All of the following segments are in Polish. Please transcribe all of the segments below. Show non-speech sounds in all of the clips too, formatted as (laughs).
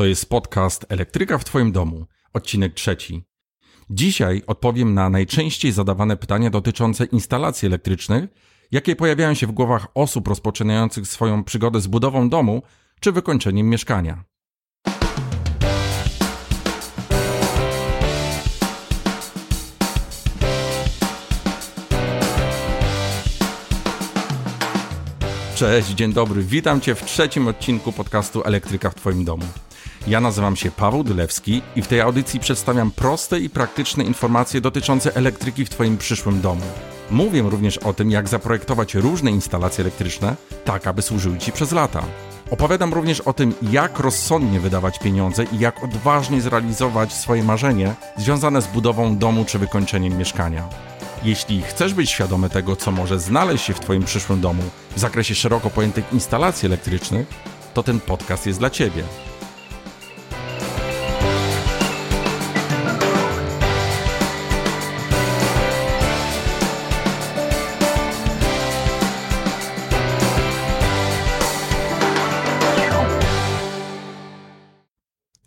To jest podcast Elektryka w Twoim domu, odcinek trzeci. Dzisiaj odpowiem na najczęściej zadawane pytania dotyczące instalacji elektrycznych, jakie pojawiają się w głowach osób rozpoczynających swoją przygodę z budową domu czy wykończeniem mieszkania. Cześć, dzień dobry. Witam Cię w trzecim odcinku podcastu Elektryka w Twoim domu. Ja nazywam się Paweł Dylewski i w tej audycji przedstawiam proste i praktyczne informacje dotyczące elektryki w Twoim przyszłym domu. Mówię również o tym, jak zaprojektować różne instalacje elektryczne, tak aby służyły Ci przez lata. Opowiadam również o tym, jak rozsądnie wydawać pieniądze i jak odważnie zrealizować swoje marzenie związane z budową domu czy wykończeniem mieszkania. Jeśli chcesz być świadomy tego, co może znaleźć się w Twoim przyszłym domu w zakresie szeroko pojętych instalacji elektrycznych, to ten podcast jest dla Ciebie.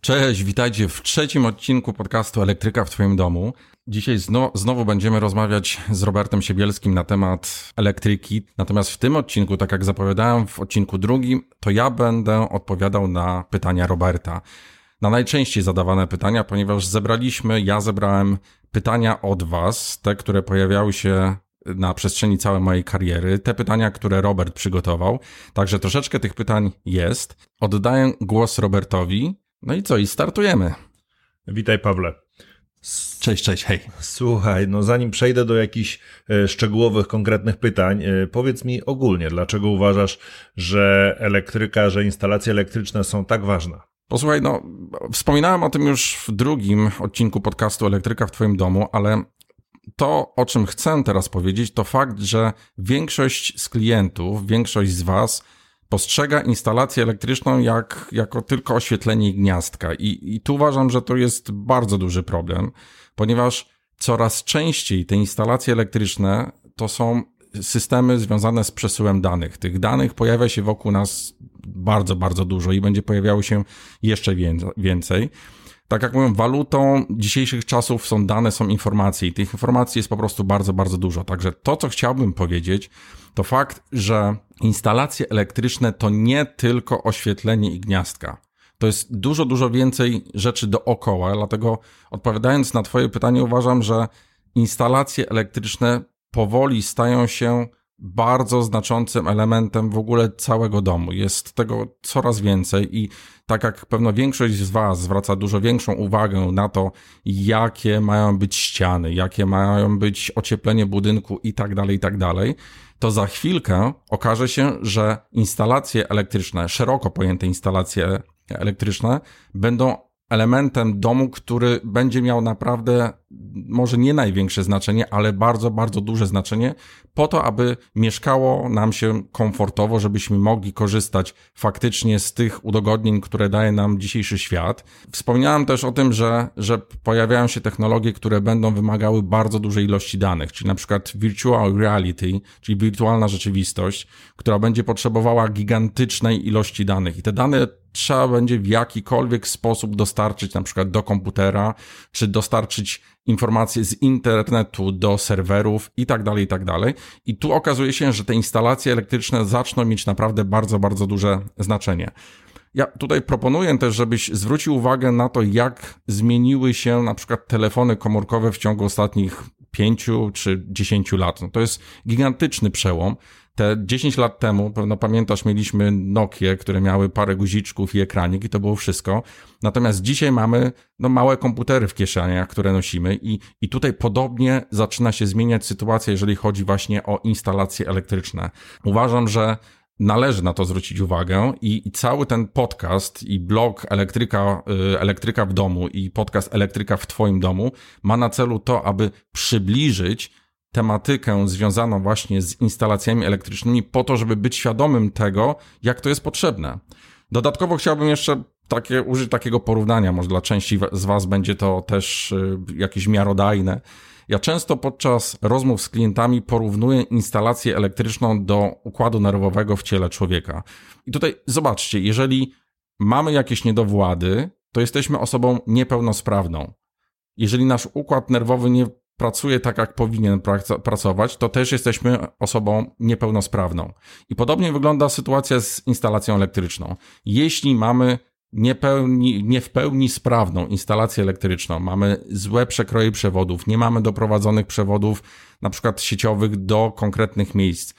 Cześć, witajcie w trzecim odcinku podcastu Elektryka w Twoim domu. Dzisiaj znowu, znowu będziemy rozmawiać z Robertem Siebielskim na temat elektryki. Natomiast w tym odcinku, tak jak zapowiadałem w odcinku drugim, to ja będę odpowiadał na pytania Roberta. Na najczęściej zadawane pytania, ponieważ zebraliśmy, ja zebrałem pytania od Was, te, które pojawiały się na przestrzeni całej mojej kariery, te pytania, które Robert przygotował. Także troszeczkę tych pytań jest. Oddaję głos Robertowi. No i co? I startujemy. Witaj, Pawle. Cześć, cześć, hej. Słuchaj, no zanim przejdę do jakichś e, szczegółowych, konkretnych pytań, e, powiedz mi ogólnie, dlaczego uważasz, że elektryka, że instalacje elektryczne są tak ważne? Posłuchaj, no, wspominałem o tym już w drugim odcinku podcastu Elektryka w Twoim domu, ale to, o czym chcę teraz powiedzieć, to fakt, że większość z klientów, większość z Was postrzega instalację elektryczną jak, jako tylko oświetlenie gniazdka. I, I tu uważam, że to jest bardzo duży problem, ponieważ coraz częściej te instalacje elektryczne to są systemy związane z przesyłem danych. Tych danych pojawia się wokół nas bardzo, bardzo dużo i będzie pojawiało się jeszcze więcej. Tak jak mówią, walutą dzisiejszych czasów są dane, są informacje i tych informacji jest po prostu bardzo, bardzo dużo. Także to, co chciałbym powiedzieć, to fakt, że instalacje elektryczne to nie tylko oświetlenie i gniazdka. To jest dużo, dużo więcej rzeczy dookoła, dlatego odpowiadając na Twoje pytanie, uważam, że instalacje elektryczne powoli stają się bardzo znaczącym elementem w ogóle całego domu. Jest tego coraz więcej i tak jak pewno większość z Was zwraca dużo większą uwagę na to, jakie mają być ściany, jakie mają być ocieplenie budynku i tak dalej, i tak dalej, to za chwilkę okaże się, że instalacje elektryczne, szeroko pojęte instalacje elektryczne, będą elementem domu, który będzie miał naprawdę może nie największe znaczenie, ale bardzo, bardzo duże znaczenie po to, aby mieszkało nam się komfortowo, żebyśmy mogli korzystać faktycznie z tych udogodnień, które daje nam dzisiejszy świat. Wspomniałem też o tym, że, że pojawiają się technologie, które będą wymagały bardzo dużej ilości danych, czyli na przykład virtual reality, czyli wirtualna rzeczywistość, która będzie potrzebowała gigantycznej ilości danych i te dane trzeba będzie w jakikolwiek sposób dostarczyć na przykład do komputera, czy dostarczyć informacje z internetu do serwerów i tak dalej, i tak dalej. I tu okazuje się, że te instalacje elektryczne zaczną mieć naprawdę bardzo, bardzo duże znaczenie. Ja tutaj proponuję też, żebyś zwrócił uwagę na to, jak zmieniły się na przykład telefony komórkowe w ciągu ostatnich pięciu czy dziesięciu lat. No to jest gigantyczny przełom. Te 10 lat temu, pewno pamiętasz, mieliśmy Nokie, które miały parę guziczków i ekranik i to było wszystko. Natomiast dzisiaj mamy no, małe komputery w kieszeniach, które nosimy i, i tutaj podobnie zaczyna się zmieniać sytuacja, jeżeli chodzi właśnie o instalacje elektryczne. Uważam, że należy na to zwrócić uwagę i, i, cały ten podcast i blog elektryka, y, elektryka w domu i podcast elektryka w twoim domu ma na celu to, aby przybliżyć tematykę związaną właśnie z instalacjami elektrycznymi po to, żeby być świadomym tego, jak to jest potrzebne. Dodatkowo chciałbym jeszcze takie, użyć takiego porównania, może dla części z Was będzie to też y, jakieś miarodajne. Ja często podczas rozmów z klientami porównuję instalację elektryczną do układu nerwowego w ciele człowieka. I tutaj zobaczcie, jeżeli mamy jakieś niedowłady, to jesteśmy osobą niepełnosprawną. Jeżeli nasz układ nerwowy nie pracuje tak, jak powinien pracować, to też jesteśmy osobą niepełnosprawną. I podobnie wygląda sytuacja z instalacją elektryczną. Jeśli mamy niepełni, nie w pełni sprawną instalację elektryczną, mamy złe przekroje przewodów, nie mamy doprowadzonych przewodów, na przykład sieciowych, do konkretnych miejsc,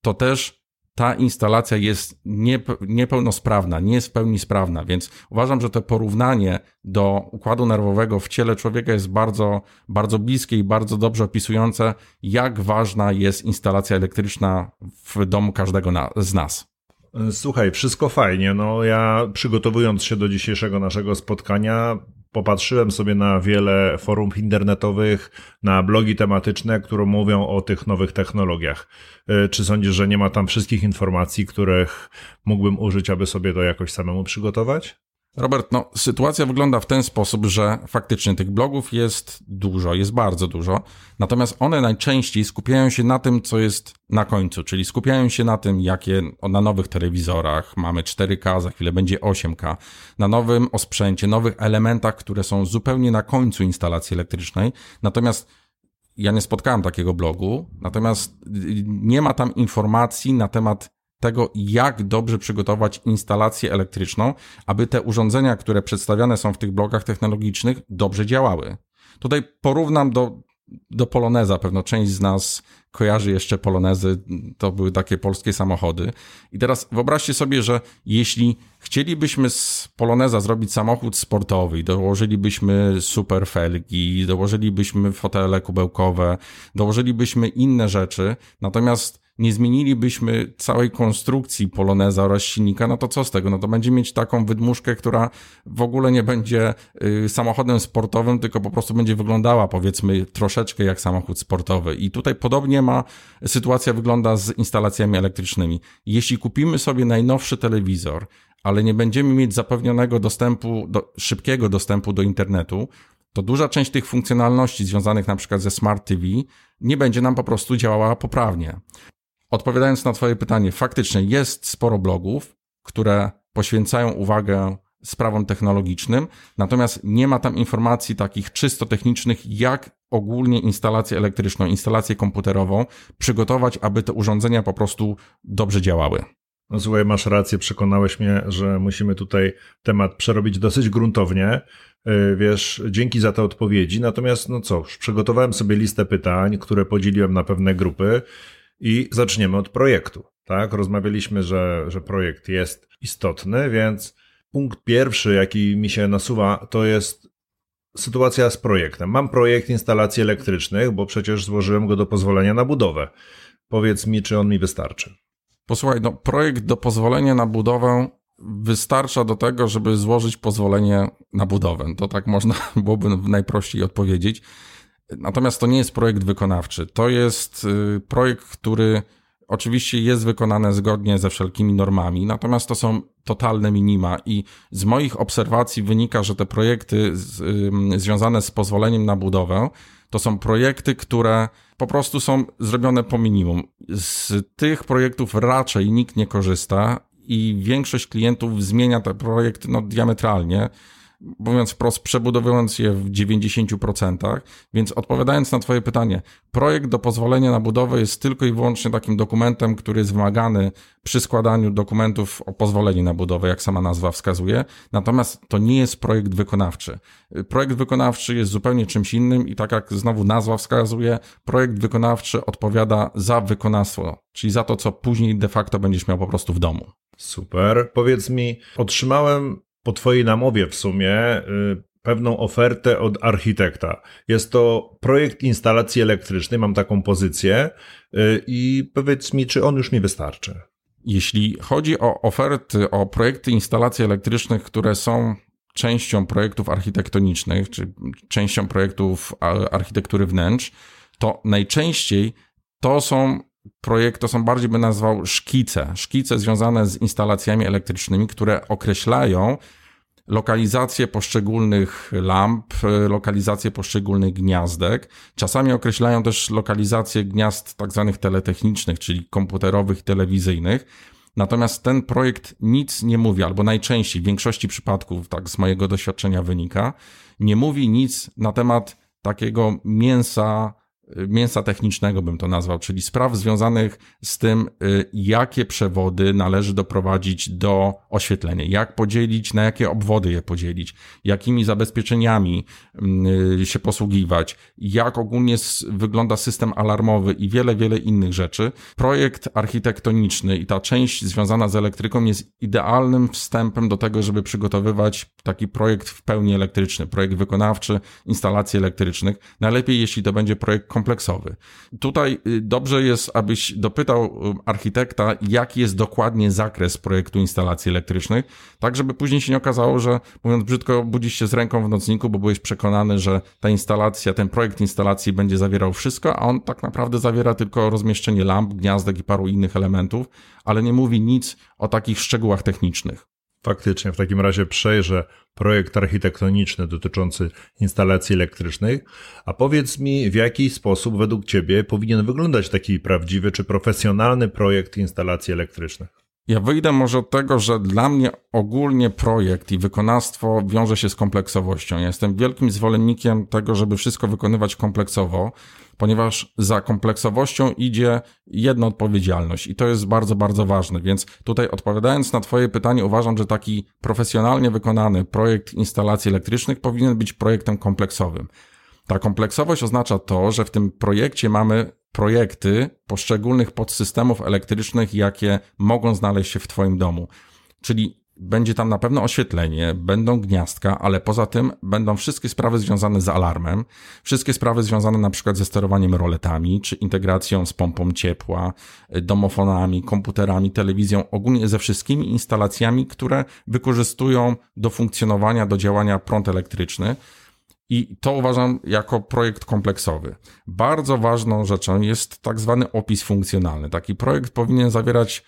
to też ta instalacja jest niepełnosprawna, nie jest w pełni sprawna, więc uważam, że to porównanie do układu nerwowego w ciele człowieka jest bardzo, bardzo bliskie i bardzo dobrze opisujące, jak ważna jest instalacja elektryczna w domu każdego na, z nas. Słuchaj, wszystko fajnie. No ja przygotowując się do dzisiejszego naszego spotkania, popatrzyłem sobie na wiele forów internetowych, na blogi tematyczne, które mówią o tych nowych technologiach. E, czy sądzisz, że nie ma tam wszystkich informacji, których mógłbym użyć, aby sobie to jakoś samemu przygotować? Robert, no, sytuacja wygląda w ten sposób, że faktycznie tych blogów jest dużo, jest bardzo dużo, natomiast one najczęściej skupiają się na tym, co jest na końcu, czyli skupiają się na tym, jakie na nowych telewizorach mamy 4K, za chwilę będzie 8K, na nowym osprzęcie, nowych elementach, które są zupełnie na końcu instalacji elektrycznej, natomiast ja nie spotkałem takiego blogu, natomiast nie ma tam informacji na temat tego, jak dobrze przygotować instalację elektryczną, aby te urządzenia, które przedstawiane są w tych blokach technologicznych, dobrze działały. Tutaj porównam do, do Poloneza. Pewno część z nas kojarzy jeszcze Polonezy. To były takie polskie samochody. I teraz wyobraźcie sobie, że jeśli chcielibyśmy z Poloneza zrobić samochód sportowy dołożylibyśmy super felgi, dołożylibyśmy fotele kubełkowe, dołożylibyśmy inne rzeczy, natomiast nie zmienilibyśmy całej konstrukcji Poloneza oraz silnika, no to co z tego? No to będzie mieć taką wydmuszkę, która w ogóle nie będzie y, samochodem sportowym, tylko po prostu będzie wyglądała powiedzmy troszeczkę jak samochód sportowy. I tutaj podobnie ma sytuacja wygląda z instalacjami elektrycznymi. Jeśli kupimy sobie najnowszy telewizor, ale nie będziemy mieć zapewnionego dostępu, do, szybkiego dostępu do internetu, to duża część tych funkcjonalności związanych na przykład ze Smart TV nie będzie nam po prostu działała poprawnie. Odpowiadając na Twoje pytanie, faktycznie jest sporo blogów, które poświęcają uwagę sprawom technologicznym, natomiast nie ma tam informacji takich czysto technicznych, jak ogólnie instalację elektryczną, instalację komputerową przygotować, aby te urządzenia po prostu dobrze działały. No słuchaj, masz rację, przekonałeś mnie, że musimy tutaj temat przerobić dosyć gruntownie. Y, wiesz, dzięki za te odpowiedzi. Natomiast, no cóż, przygotowałem sobie listę pytań, które podzieliłem na pewne grupy i zaczniemy od projektu. Tak, rozmawialiśmy, że, że projekt jest istotny, więc punkt pierwszy, jaki mi się nasuwa, to jest sytuacja z projektem. Mam projekt instalacji elektrycznych, bo przecież złożyłem go do pozwolenia na budowę. Powiedz mi, czy on mi wystarczy. Posłuchaj, no, projekt do pozwolenia na budowę wystarcza do tego, żeby złożyć pozwolenie na budowę. To tak można (laughs) byłoby najprościej odpowiedzieć. Natomiast to nie jest projekt wykonawczy. To jest y, projekt, który oczywiście jest wykonany zgodnie ze wszelkimi normami, natomiast to są totalne minima i z moich obserwacji wynika, że te projekty z, y, związane z pozwoleniem na budowę to są projekty, które po prostu są zrobione po minimum. Z tych projektów raczej nikt nie korzysta i większość klientów zmienia te projekty no, diametralnie mówiąc wprost, przebudowując je w 90%. Więc odpowiadając na Twoje pytanie, projekt do pozwolenia na budowę jest tylko i wyłącznie takim dokumentem, który jest wymagany przy składaniu dokumentów o pozwolenie na budowę, jak sama nazwa wskazuje. Natomiast to nie jest projekt wykonawczy. Projekt wykonawczy jest zupełnie czymś innym i tak jak znowu nazwa wskazuje, projekt wykonawczy odpowiada za wykonawstwo, czyli za to, co później de facto będziesz miał po prostu w domu. Super. Powiedz mi, otrzymałem po Twojej namowie w sumie y, pewną ofertę od architekta. Jest to projekt instalacji elektrycznej, mam taką pozycję y, i powiedz mi, czy on już mi wystarczy. Jeśli chodzi o oferty, o projekty instalacji elektrycznych, które są częścią projektów architektonicznych, czy częścią projektów architektury wnętrz, to najczęściej to są projekty, to są bardziej by nazwał szkice. Szkice związane z instalacjami elektrycznymi, które określają lokalizację poszczególnych lamp, lokalizację poszczególnych gniazdek. Czasami określają też lokalizację gniazd tak zwanych teletechnicznych, czyli komputerowych, telewizyjnych. Natomiast ten projekt nic nie mówi, albo najczęściej, w większości przypadków, tak z mojego doświadczenia wynika, nie mówi nic na temat takiego mięsa mięsa technicznego bym to nazwał, czyli spraw związanych z tym, y, jakie przewody należy doprowadzić do oświetlenia, jak podzielić, na jakie obwody je podzielić, jakimi zabezpieczeniami y, się posługiwać, jak ogólnie wygląda system alarmowy i wiele, wiele innych rzeczy. Projekt architektoniczny i ta część związana z elektryką jest idealnym wstępem do tego, żeby przygotowywać taki projekt w pełni elektryczny, projekt wykonawczy instalacji elektrycznych. Najlepiej, jeśli to będzie projekt kompleksowy. Tutaj y, dobrze jest, abyś dopytał y, architekta, jaki jest dokładnie zakres projektu instalacji elektrycznych, tak żeby później się nie okazało, że mówiąc brzydko, budzisz się z ręką w nocniku, bo byłeś przekonany, że ta instalacja, ten projekt instalacji będzie zawierał wszystko, a on tak naprawdę zawiera tylko rozmieszczenie lamp, gniazdek i paru innych elementów, ale nie mówi nic o takich szczegółach technicznych. Faktycznie, w takim razie przejrzę projekt architektoniczny dotyczący instalacji elektrycznych, a powiedz mi, w jaki sposób według Ciebie powinien wyglądać taki prawdziwy czy profesjonalny projekt instalacji elektrycznych? Ja wyjdę może od tego, że dla mnie ogólnie projekt i wykonawstwo wiąże się z kompleksowością. Ja jestem wielkim zwolennikiem tego, żeby wszystko wykonywać kompleksowo, ponieważ za kompleksowością idzie jedna odpowiedzialność i to jest bardzo, bardzo ważne. Więc tutaj odpowiadając na Twoje pytanie, uważam, że taki profesjonalnie wykonany projekt instalacji elektrycznych powinien być projektem kompleksowym. Ta kompleksowość oznacza to, że w tym projekcie mamy projekty poszczególnych podsystemów elektrycznych, jakie mogą znaleźć się w Twoim domu. Czyli będzie tam na pewno oświetlenie, będą gniazdka, ale poza tym będą wszystkie sprawy związane z alarmem, wszystkie sprawy związane na przykład ze sterowaniem roletami, czy integracją z pompą ciepła, domofonami, komputerami, telewizją, ogólnie ze wszystkimi instalacjami, które wykorzystują do funkcjonowania, do działania prąd elektryczny. I to uważam jako projekt kompleksowy. Bardzo ważną rzeczą jest tak zwany opis funkcjonalny. Taki projekt powinien zawierać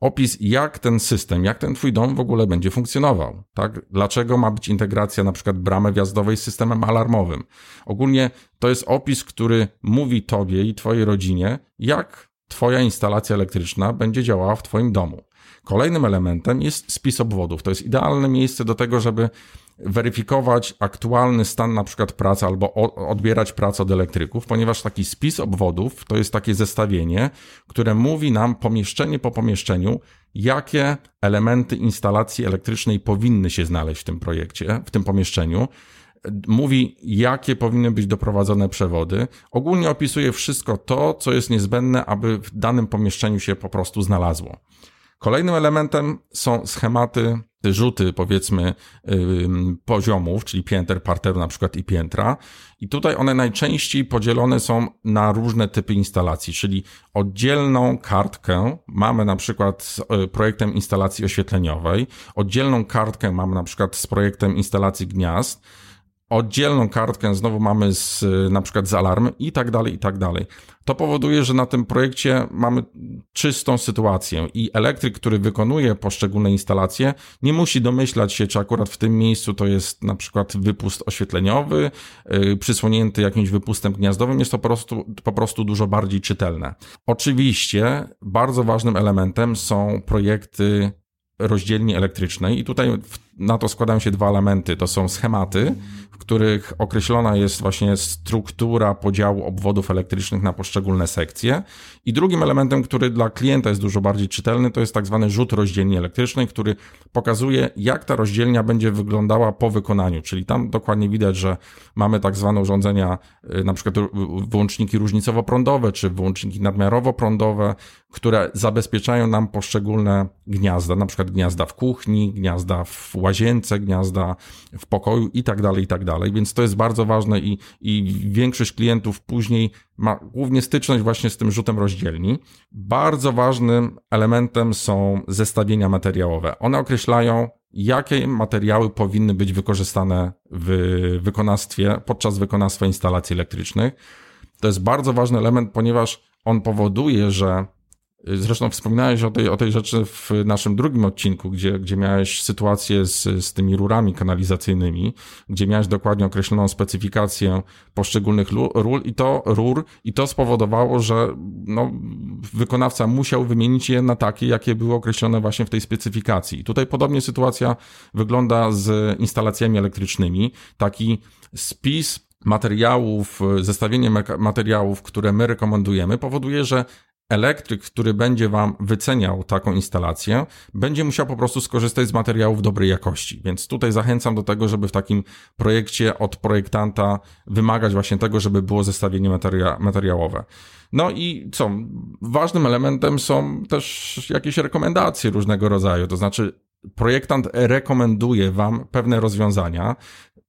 opis, jak ten system, jak ten twój dom w ogóle będzie funkcjonował, tak? Dlaczego ma być integracja na przykład bramy wjazdowej z systemem alarmowym. Ogólnie to jest opis, który mówi tobie i twojej rodzinie, jak twoja instalacja elektryczna będzie działała w twoim domu. Kolejnym elementem jest spis obwodów. To jest idealne miejsce do tego, żeby weryfikować aktualny stan na przykład pracy albo odbierać pracę od elektryków, ponieważ taki spis obwodów to jest takie zestawienie, które mówi nam pomieszczenie po pomieszczeniu, jakie elementy instalacji elektrycznej powinny się znaleźć w tym projekcie, w tym pomieszczeniu. Mówi, jakie powinny być doprowadzone przewody. Ogólnie opisuje wszystko to, co jest niezbędne, aby w danym pomieszczeniu się po prostu znalazło. Kolejnym elementem są schematy, rzuty powiedzmy poziomów, czyli pięter, parteru na przykład i piętra. I tutaj one najczęściej podzielone są na różne typy instalacji, czyli oddzielną kartkę mamy na przykład z y, projektem instalacji oświetleniowej, oddzielną kartkę mamy na przykład z projektem instalacji gniazd, oddzielną kartkę znowu mamy z, na przykład z alarmem i tak dalej, i tak dalej. To powoduje, że na tym projekcie mamy czystą sytuację i elektryk, który wykonuje poszczególne instalacje, nie musi domyślać się, czy akurat w tym miejscu to jest na przykład wypust oświetleniowy, yy, przysłonięty jakimś wypustem gniazdowym. Jest to po prostu, po prostu dużo bardziej czytelne. Oczywiście bardzo ważnym elementem są projekty rozdzielni elektrycznej i tutaj na to składają się dwa elementy. To są schematy, w których określona jest właśnie struktura podziału obwodów elektrycznych na poszczególne sekcje. I drugim elementem, który dla klienta jest dużo bardziej czytelny, to jest tak zwany rzut rozdzielni elektrycznej, który pokazuje, jak ta rozdzielnia będzie wyglądała po wykonaniu. Czyli tam dokładnie widać, że mamy tak zwane urządzenia, y, na przykład wyłączniki różnicowo-prądowe, czy wyłączniki nadmiarowo-prądowe, które zabezpieczają nam poszczególne gniazda, na przykład gniazda w kuchni, gniazda w łazience, gniazda w pokoju i tak dalej, i tak dalej. Więc to jest bardzo ważne i, i większość klientów później ma głównie styczność właśnie z tym rzutem rozdzielni. Bardzo ważnym elementem są zestawienia materiałowe. One określają, jakie materiały powinny być wykorzystane w wykonawstwie, podczas wykonawstwa instalacji elektrycznych. To jest bardzo ważny element, ponieważ on powoduje, że Zresztą wspominałeś o tej, o tej rzeczy w naszym drugim odcinku, gdzie, gdzie miałeś sytuację z, z tymi rurami kanalizacyjnymi, gdzie miałeś dokładnie określoną specyfikację poszczególnych ról i to rur, i to spowodowało, że no, wykonawca musiał wymienić je na takie, jakie były określone właśnie w tej specyfikacji. I tutaj podobnie sytuacja wygląda z instalacjami elektrycznymi. Taki spis materiałów, zestawienie materiałów, które my rekomendujemy, powoduje, że elektryk, który będzie Wam wyceniał taką instalację, będzie musiał po prostu skorzystać z materiałów dobrej jakości. Więc tutaj zachęcam do tego, żeby w takim projekcie od projektanta wymagać właśnie tego, żeby było zestawienie materia materiałowe. No i co? Ważnym elementem są też jakieś rekomendacje różnego rodzaju. To znaczy, projektant rekomenduje Wam pewne rozwiązania,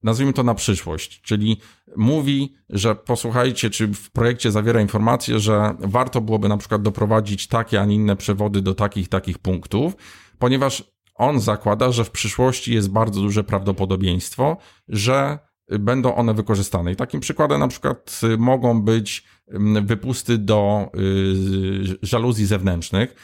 nazwijmy to na przyszłość, czyli mówi, że posłuchajcie, czy w projekcie zawiera informację, że warto byłoby na przykład doprowadzić takie, a nie inne przewody do takich, takich punktów, ponieważ on zakłada, że w przyszłości jest bardzo duże prawdopodobieństwo, że będą one wykorzystane. I takim przykładem na przykład mogą być mm, wypusty do y, żaluzji zewnętrznych,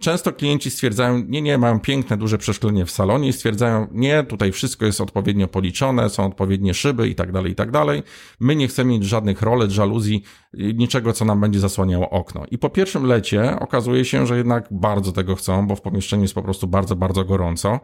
Często klienci stwierdzają, nie, nie, mają piękne, duże przeszklenie w salonie i stwierdzają, nie, tutaj wszystko jest odpowiednio policzone, są odpowiednie szyby i tak dalej, i tak dalej. My nie chcemy mieć żadnych rolet, żaluzji, niczego, co nam będzie zasłaniało okno. I po pierwszym lecie okazuje się, że jednak bardzo tego chcą, bo w pomieszczeniu jest po prostu bardzo, bardzo gorąco.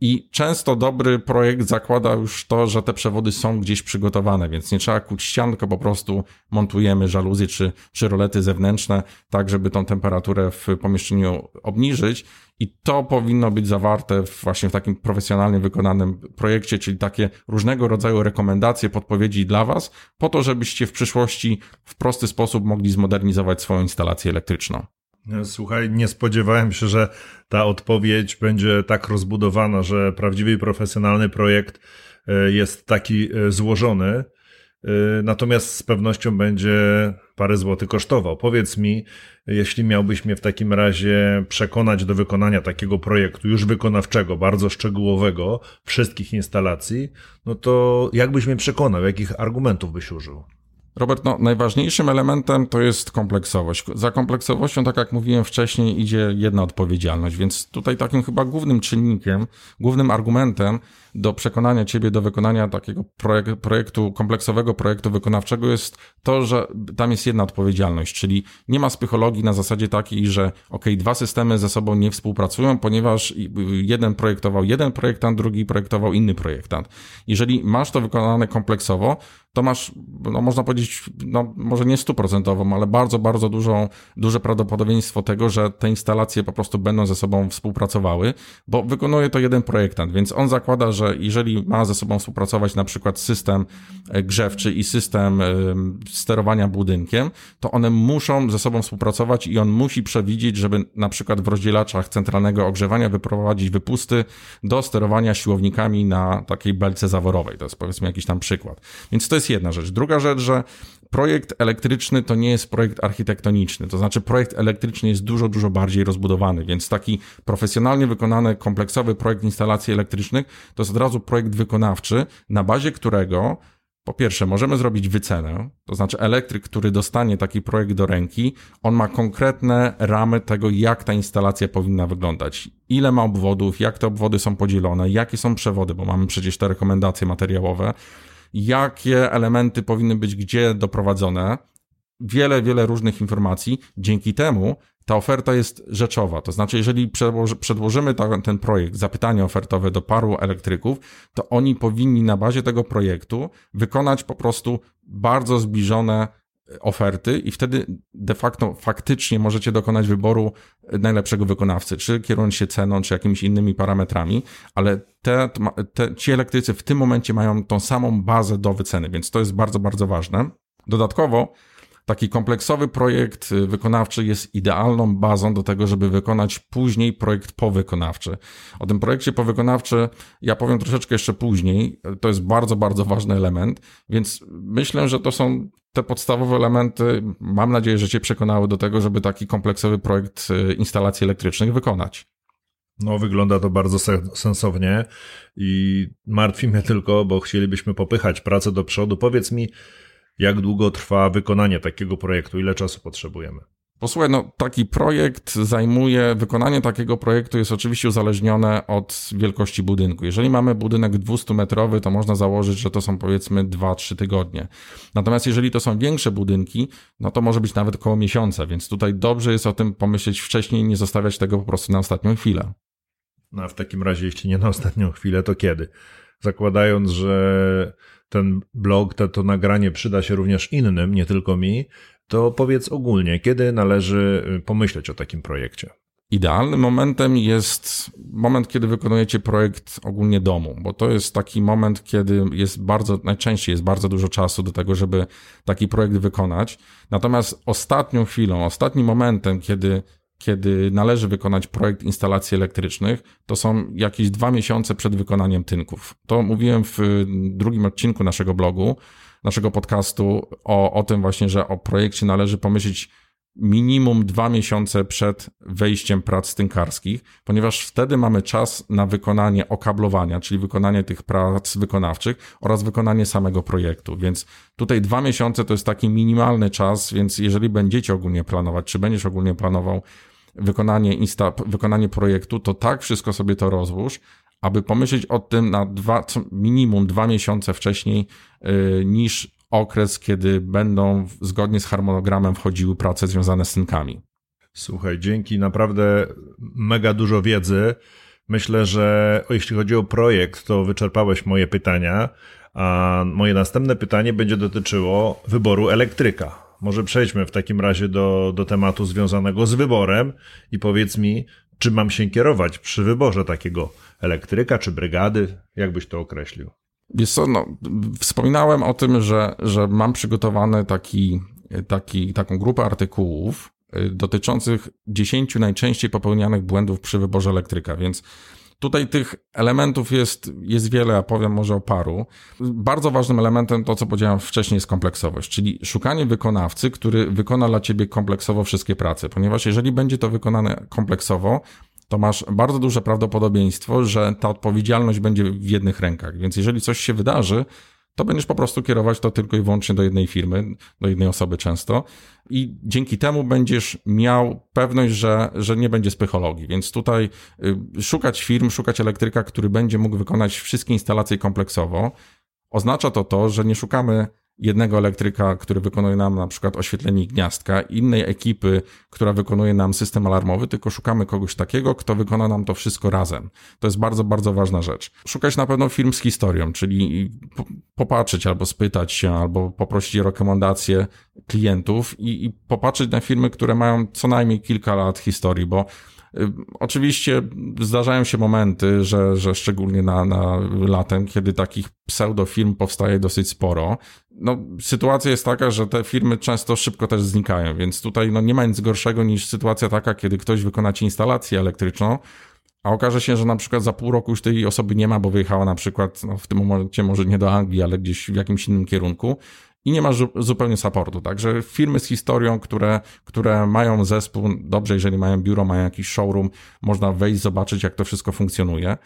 I często dobry projekt zakłada już to, że te przewody są gdzieś przygotowane, więc nie trzeba kuć ścian, tylko po prostu montujemy żaluzje czy, czy rolety zewnętrzne, tak żeby tą temperaturę w pomieszczeniu obniżyć. I to powinno być zawarte właśnie w takim profesjonalnie wykonanym projekcie, czyli takie różnego rodzaju rekomendacje, podpowiedzi dla Was, po to, żebyście w przyszłości w prosty sposób mogli zmodernizować swoją instalację elektryczną. Słuchaj, nie spodziewałem się, że ta odpowiedź będzie tak rozbudowana, że prawdziwy i profesjonalny projekt e, jest taki e, złożony. E, natomiast z pewnością będzie parę złotych kosztował. Powiedz mi, jeśli miałbyś mnie w takim razie przekonać do wykonania takiego projektu już wykonawczego, bardzo szczegółowego, wszystkich instalacji, no to jak byś mnie przekonał, jakich argumentów byś użył? Robert, no, najważniejszym elementem to jest kompleksowość. Za kompleksowością, tak jak mówiłem wcześniej, idzie jedna odpowiedzialność, więc tutaj takim chyba głównym czynnikiem, głównym argumentem do przekonania ciebie do wykonania takiego projek projektu, kompleksowego projektu wykonawczego jest to, że tam jest jedna odpowiedzialność, czyli nie ma psychologii na zasadzie takiej, że ok, dwa systemy ze sobą nie współpracują, ponieważ jeden projektował jeden projektant, drugi projektował inny projektant. Jeżeli masz to wykonane kompleksowo, to masz, no można powiedzieć, no może nie stuprocentową, ale bardzo, bardzo dużą, duże prawdopodobieństwo tego, że te instalacje po prostu będą ze sobą współpracowały, bo wykonuje to jeden projektant, więc on zakłada, że że jeżeli ma ze sobą współpracować na przykład system e, grzewczy i system e, sterowania budynkiem, to one muszą ze sobą współpracować i on musi przewidzieć, żeby na przykład w rozdzielaczach centralnego ogrzewania wyprowadzić wypusty do sterowania siłownikami na takiej belce zaworowej. To jest powiedzmy jakiś tam przykład. Więc to jest jedna rzecz. Druga rzecz, że projekt elektryczny to nie jest projekt architektoniczny, to znaczy projekt elektryczny jest dużo, dużo bardziej rozbudowany, więc taki profesjonalnie wykonany, kompleksowy projekt instalacji elektrycznych to jest od razu projekt wykonawczy, na bazie którego po pierwsze, możemy zrobić wycenę, to znaczy elektryk, który dostanie taki projekt do ręki, on ma konkretne ramy tego, jak ta instalacja powinna wyglądać. Ile ma obwodów, jak te obwody są podzielone, jakie są przewody, bo mamy przecież te rekomendacje materiałowe jakie elementy powinny być gdzie doprowadzone. Wiele, wiele różnych informacji. Dzięki temu ta oferta jest rzeczowa. To znaczy, jeżeli przedłożymy ten projekt, zapytanie ofertowe do paru elektryków, to oni powinni na bazie tego projektu wykonać po prostu bardzo zbliżone oferty i wtedy de facto faktycznie możecie dokonać wyboru najlepszego wykonawcy, czy kierując się ceną, czy jakimiś innymi parametrami, ale te, te, ci elektrycy w tym momencie mają tą samą bazę do wyceny, więc to jest bardzo, bardzo ważne. Dodatkowo Taki kompleksowy projekt wykonawczy jest idealną bazą do tego, żeby wykonać później projekt powykonawczy. O tym projekcie powykonawczy ja powiem troszeczkę jeszcze później. To jest bardzo, bardzo ważny element, więc myślę, że to są te podstawowe elementy. Mam nadzieję, że Cię przekonały do tego, żeby taki kompleksowy projekt y, instalacji elektrycznych wykonać. No, wygląda to bardzo sensownie i martwi mnie tylko, bo chcielibyśmy popychać pracę do przodu. Powiedz mi, jak długo trwa wykonanie takiego projektu? Ile czasu potrzebujemy? Posłuchaj, no taki projekt zajmuje, wykonanie takiego projektu jest oczywiście uzależnione od wielkości budynku. Jeżeli mamy budynek 200-metrowy, to można założyć, że to są powiedzmy 2-3 tygodnie. Natomiast jeżeli to są większe budynki, no to może być nawet około miesiąca, więc tutaj dobrze jest o tym pomyśleć wcześniej, nie zostawiać tego po prostu na ostatnią chwilę. No a w takim razie, jeśli nie na ostatnią chwilę, to kiedy? Zakładając, że ten blog, to, to nagranie przyda się również innym, nie tylko mi, to powiedz ogólnie, kiedy należy y, pomyśleć o takim projekcie? Idealnym momentem jest moment, kiedy wykonujecie projekt ogólnie domu, bo to jest taki moment, kiedy jest bardzo, najczęściej jest bardzo dużo czasu do tego, żeby taki projekt wykonać. Natomiast ostatnią chwilą, ostatnim momentem, kiedy kiedy należy wykonać projekt instalacji elektrycznych, to są jakieś dwa miesiące przed wykonaniem tynków. To mówiłem w drugim odcinku naszego blogu, naszego podcastu o, o tym właśnie, że o projekcie należy pomyśleć minimum dwa miesiące przed wejściem prac tynkarskich, ponieważ wtedy mamy czas na wykonanie okablowania, czyli wykonanie tych prac wykonawczych oraz wykonanie samego projektu. Więc tutaj dwa miesiące to jest taki minimalny czas, więc jeżeli będziecie ogólnie planować, czy będziesz ogólnie planował wykonanie, insta, wykonanie projektu, to tak wszystko sobie to rozłóż, aby pomyśleć o tym na dwa, minimum dwa miesiące wcześniej yy, niż okres, kiedy będą zgodnie z harmonogramem wchodziły prace związane z synkami. Słuchaj, dzięki naprawdę mega dużo wiedzy. Myślę, że jeśli chodzi o projekt, to wyczerpałeś moje pytania, a moje następne pytanie będzie dotyczyło wyboru elektryka. Może przejdźmy w takim razie do, do tematu związanego z wyborem i powiedz mi, czy mam się kierować przy wyborze takiego elektryka czy brygady? Jak byś to określił? Wiesz co, no, wspominałem o tym, że, że mam przygotowany taki, taki, taką grupę artykułów y, dotyczących 10 najczęściej popełnianych błędów przy wyborze elektryka, więc Tutaj tych elementów jest, jest wiele, a powiem może o paru. Bardzo ważnym elementem to, co powiedziałem wcześniej, jest kompleksowość, czyli szukanie wykonawcy, który wykona dla ciebie kompleksowo wszystkie prace, ponieważ jeżeli będzie to wykonane kompleksowo, to masz bardzo duże prawdopodobieństwo, że ta odpowiedzialność będzie w jednych rękach. Więc jeżeli coś się wydarzy, to będziesz po prostu kierować to tylko i wyłącznie do jednej firmy, do jednej osoby często. I dzięki temu będziesz miał pewność, że, że nie będzie spychologii. Więc tutaj y, szukać firm, szukać elektryka, który będzie mógł wykonać wszystkie instalacje kompleksowo. Oznacza to to, że nie szukamy jednego elektryka, który wykonuje nam na przykład oświetlenie gniazdka, innej ekipy, która wykonuje nam system alarmowy, tylko szukamy kogoś takiego, kto wykona nam to wszystko razem. To jest bardzo, bardzo ważna rzecz. Szukać na pewno firm z historią, czyli popatrzeć albo spytać się, albo poprosić o rekomendacje klientów i, i popatrzeć na firmy, które mają co najmniej kilka lat historii, bo y, Oczywiście zdarzają się momenty, że, że szczególnie na, na latem, kiedy takich pseudofirm powstaje dosyć sporo, no, sytuacja jest taka, że te firmy często szybko też znikają, więc tutaj no, nie ma nic gorszego niż sytuacja taka, kiedy ktoś wykona ci instalację elektryczną, a okaże się, że na przykład za pół roku już tej osoby nie ma, bo wyjechała na przykład no, w tym momencie może nie do Anglii, ale gdzieś w jakimś innym kierunku i nie ma zupełnie supportu. Także firmy z historią, które, które mają zespół, dobrze, jeżeli mają biuro, mają jakiś showroom, można wejść, zobaczyć, jak to wszystko funkcjonuje.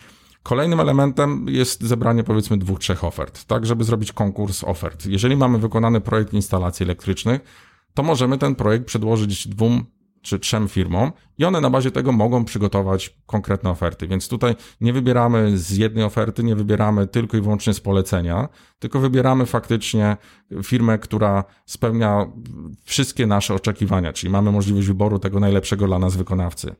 Kolejnym elementem jest zebranie powiedzmy dwóch, trzech ofert, tak, żeby zrobić konkurs ofert. Jeżeli mamy wykonany projekt instalacji elektrycznych, to możemy ten projekt przedłożyć dwóm czy trzem firmom i one na bazie tego mogą przygotować konkretne oferty. Więc tutaj nie wybieramy z jednej oferty, nie wybieramy tylko i wyłącznie z polecenia, tylko wybieramy faktycznie firmę, która spełnia wszystkie nasze oczekiwania, czyli mamy możliwość wyboru tego najlepszego dla nas wykonawcy.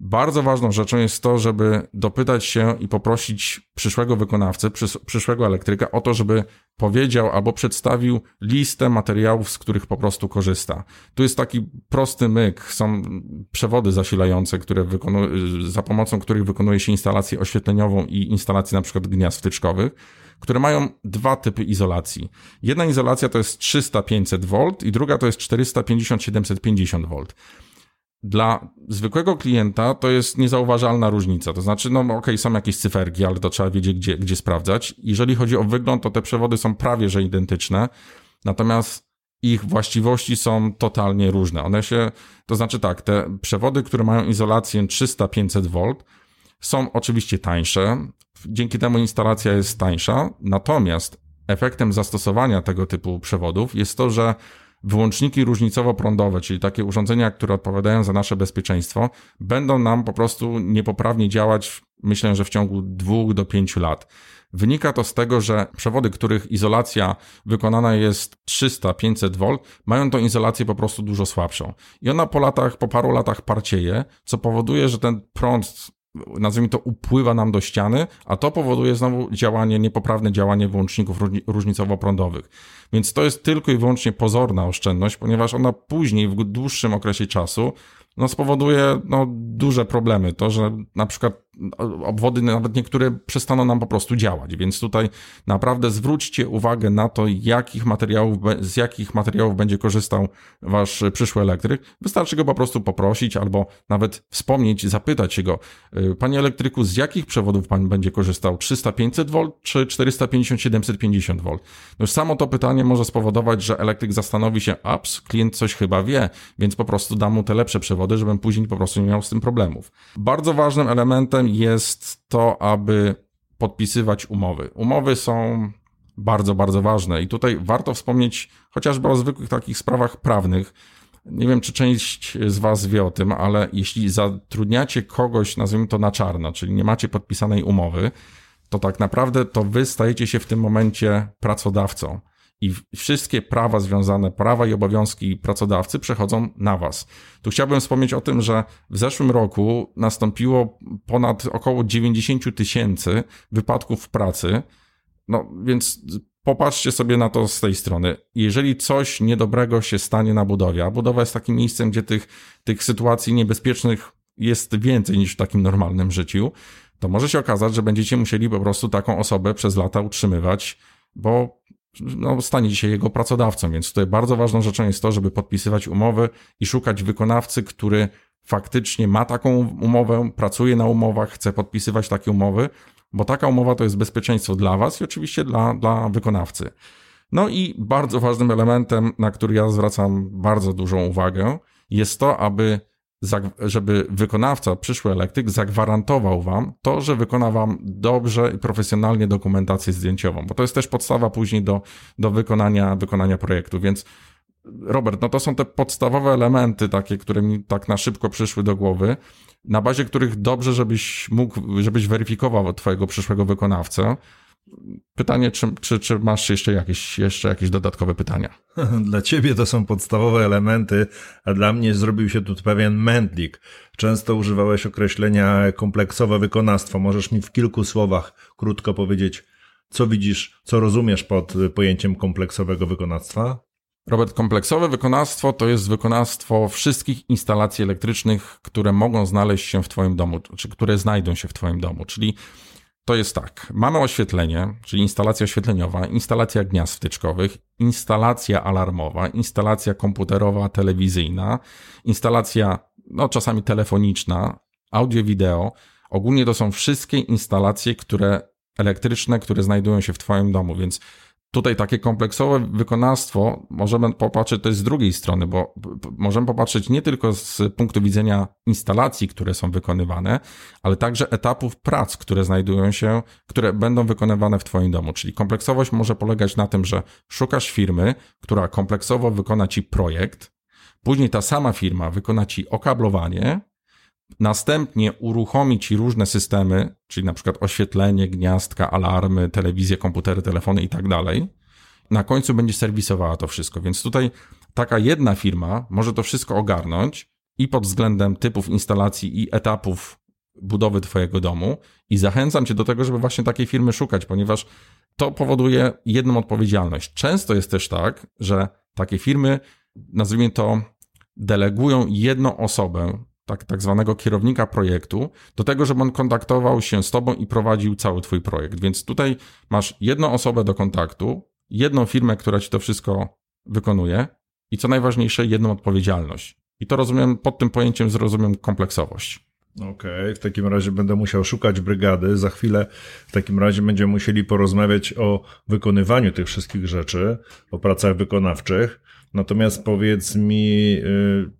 Bardzo ważną rzeczą jest to, żeby dopytać się i poprosić przyszłego wykonawcę, przyszłego elektryka o to, żeby powiedział albo przedstawił listę materiałów, z których po prostu korzysta. Tu jest taki prosty myk. Są przewody zasilające, które za pomocą których wykonuje się instalację oświetleniową i instalację na przykład gniazd wtyczkowych które mają dwa typy izolacji. Jedna izolacja to jest 300-500 V i druga to jest 450-750 V. Dla zwykłego klienta to jest niezauważalna różnica. To znaczy, no okej, okay, są jakieś cyferki, ale to trzeba wiedzieć, gdzie, gdzie sprawdzać. Jeżeli chodzi o wygląd, to te przewody są prawie że identyczne, natomiast ich właściwości są totalnie różne. One się, to znaczy tak, te przewody, które mają izolację 300-500 V, są oczywiście tańsze, dzięki temu instalacja jest tańsza, natomiast efektem zastosowania tego typu przewodów jest to, że wyłączniki różnicowo-prądowe, czyli takie urządzenia, które odpowiadają za nasze bezpieczeństwo, będą nam po prostu niepoprawnie działać, myślę, że w ciągu dwóch do pięciu lat. Wynika to z tego, że przewody, których izolacja wykonana jest 300-500 V, mają tą izolację po prostu dużo słabszą. I ona po latach, po paru latach parcieje, co powoduje, że ten prąd nazwijmy to, upływa nam do ściany, a to powoduje znowu działanie, niepoprawne działanie wyłączników różnicowo-prądowych. Więc to jest tylko i wyłącznie pozorna oszczędność, ponieważ ona później, w dłuższym okresie czasu, no, spowoduje no, duże problemy. To, że na przykład obwody nawet niektóre przestaną nam po prostu działać, więc tutaj naprawdę zwróćcie uwagę na to, jakich materiałów, z jakich materiałów będzie korzystał wasz przyszły elektryk. Wystarczy go po prostu poprosić albo nawet wspomnieć, zapytać się go, y, panie elektryku, z jakich przewodów pan będzie korzystał? 300-500 V czy 450-750 V? No już samo to pytanie może spowodować, że elektryk zastanowi się, ups, klient coś chyba wie, więc po prostu dam mu te lepsze przewody, żebym później po prostu nie miał z tym problemów. Bardzo ważnym elementem jest to, aby podpisywać umowy. Umowy są bardzo, bardzo ważne i tutaj warto wspomnieć chociażby o zwykłych takich sprawach prawnych. Nie wiem, czy część z Was wie o tym, ale jeśli zatrudniacie kogoś, nazwijmy to na czarno, czyli nie macie podpisanej umowy, to tak naprawdę to Wy stajecie się w tym momencie pracodawcą i wszystkie prawa związane, prawa i obowiązki pracodawcy przechodzą na Was. Tu chciałbym wspomnieć o tym, że w zeszłym roku nastąpiło ponad około 90 tysięcy wypadków w pracy. No więc popatrzcie sobie na to z tej strony. Jeżeli coś niedobrego się stanie na budowie, a budowa jest takim miejscem, gdzie tych, tych sytuacji niebezpiecznych jest więcej niż w takim normalnym życiu, to może się okazać, że będziecie musieli po prostu taką osobę przez lata utrzymywać, bo no, stanie się jego pracodawcą, więc tutaj bardzo ważną rzeczą jest to, żeby podpisywać umowy i szukać wykonawcy, który faktycznie ma taką umowę, pracuje na umowach, chce podpisywać takie umowy, bo taka umowa to jest bezpieczeństwo dla Was i oczywiście dla, dla wykonawcy. No i bardzo ważnym elementem, na który ja zwracam bardzo dużą uwagę, jest to, aby żeby wykonawca, przyszły elektryk, zagwarantował wam to, że wykona wam dobrze i profesjonalnie dokumentację zdjęciową, bo to jest też podstawa później do, do wykonania, wykonania projektu, więc Robert, no to są te podstawowe elementy takie, które mi tak na szybko przyszły do głowy, na bazie których dobrze, żebyś mógł, żebyś weryfikował twojego przyszłego wykonawcę, Pytanie, czy, czy, czy masz jeszcze jakieś, jeszcze jakieś dodatkowe pytania? (laughs) Dla ciebie to są podstawowe elementy, a dla mnie zrobił się tu pewien mętlik. Często używałeś określenia kompleksowe wykonawstwo. Możesz mi w kilku słowach krótko powiedzieć, co widzisz, co rozumiesz pod pojęciem kompleksowego wykonawstwa? Robert, kompleksowe wykonawstwo to jest wykonawstwo wszystkich instalacji elektrycznych, które mogą znaleźć się w Twoim domu, czy które znajdą się w Twoim domu. Czyli to jest tak. Mamy oświetlenie, czyli instalacja oświetleniowa, instalacja gniazd wtyczkowych, instalacja alarmowa, instalacja komputerowa, telewizyjna, instalacja, no czasami telefoniczna, audio-wideo. Ogólnie to są wszystkie instalacje, które elektryczne, które znajdują się w Twoim domu, więc tutaj takie kompleksowe wykonawstwo możemy popatrzeć też z drugiej strony, bo możemy popatrzeć nie tylko z punktu widzenia instalacji, które są wykonywane, ale także etapów prac, które znajdują się, które będą wykonywane w Twoim domu. Czyli kompleksowość może polegać na tym, że szukasz firmy, która kompleksowo wykona Ci projekt, później ta sama firma wykona Ci okablowanie, następnie uruchomi ci różne systemy, czyli na przykład oświetlenie, gniazdka, alarmy, telewizję, komputery, telefony i tak dalej. Na końcu będzie serwisowała to wszystko, więc tutaj taka jedna firma może to wszystko ogarnąć i pod względem typów instalacji i etapów budowy Twojego domu. I zachęcam Cię do tego, żeby właśnie takiej firmy szukać, ponieważ to powoduje jedną odpowiedzialność. Często jest też tak, że takie firmy, nazwijmy to, delegują jedną osobę tak, tak zwanego kierownika projektu, do tego, żeby on kontaktował się z tobą i prowadził cały twój projekt. Więc tutaj masz jedną osobę do kontaktu, jedną firmę, która ci to wszystko wykonuje i co najważniejsze, jedną odpowiedzialność. I to rozumiem, pod tym pojęciem zrozumiem kompleksowość. Okej, okay, w takim razie będę musiał szukać brygady. Za chwilę w takim razie będziemy musieli porozmawiać o wykonywaniu tych wszystkich rzeczy, o pracach wykonawczych. Natomiast powiedz mi, y,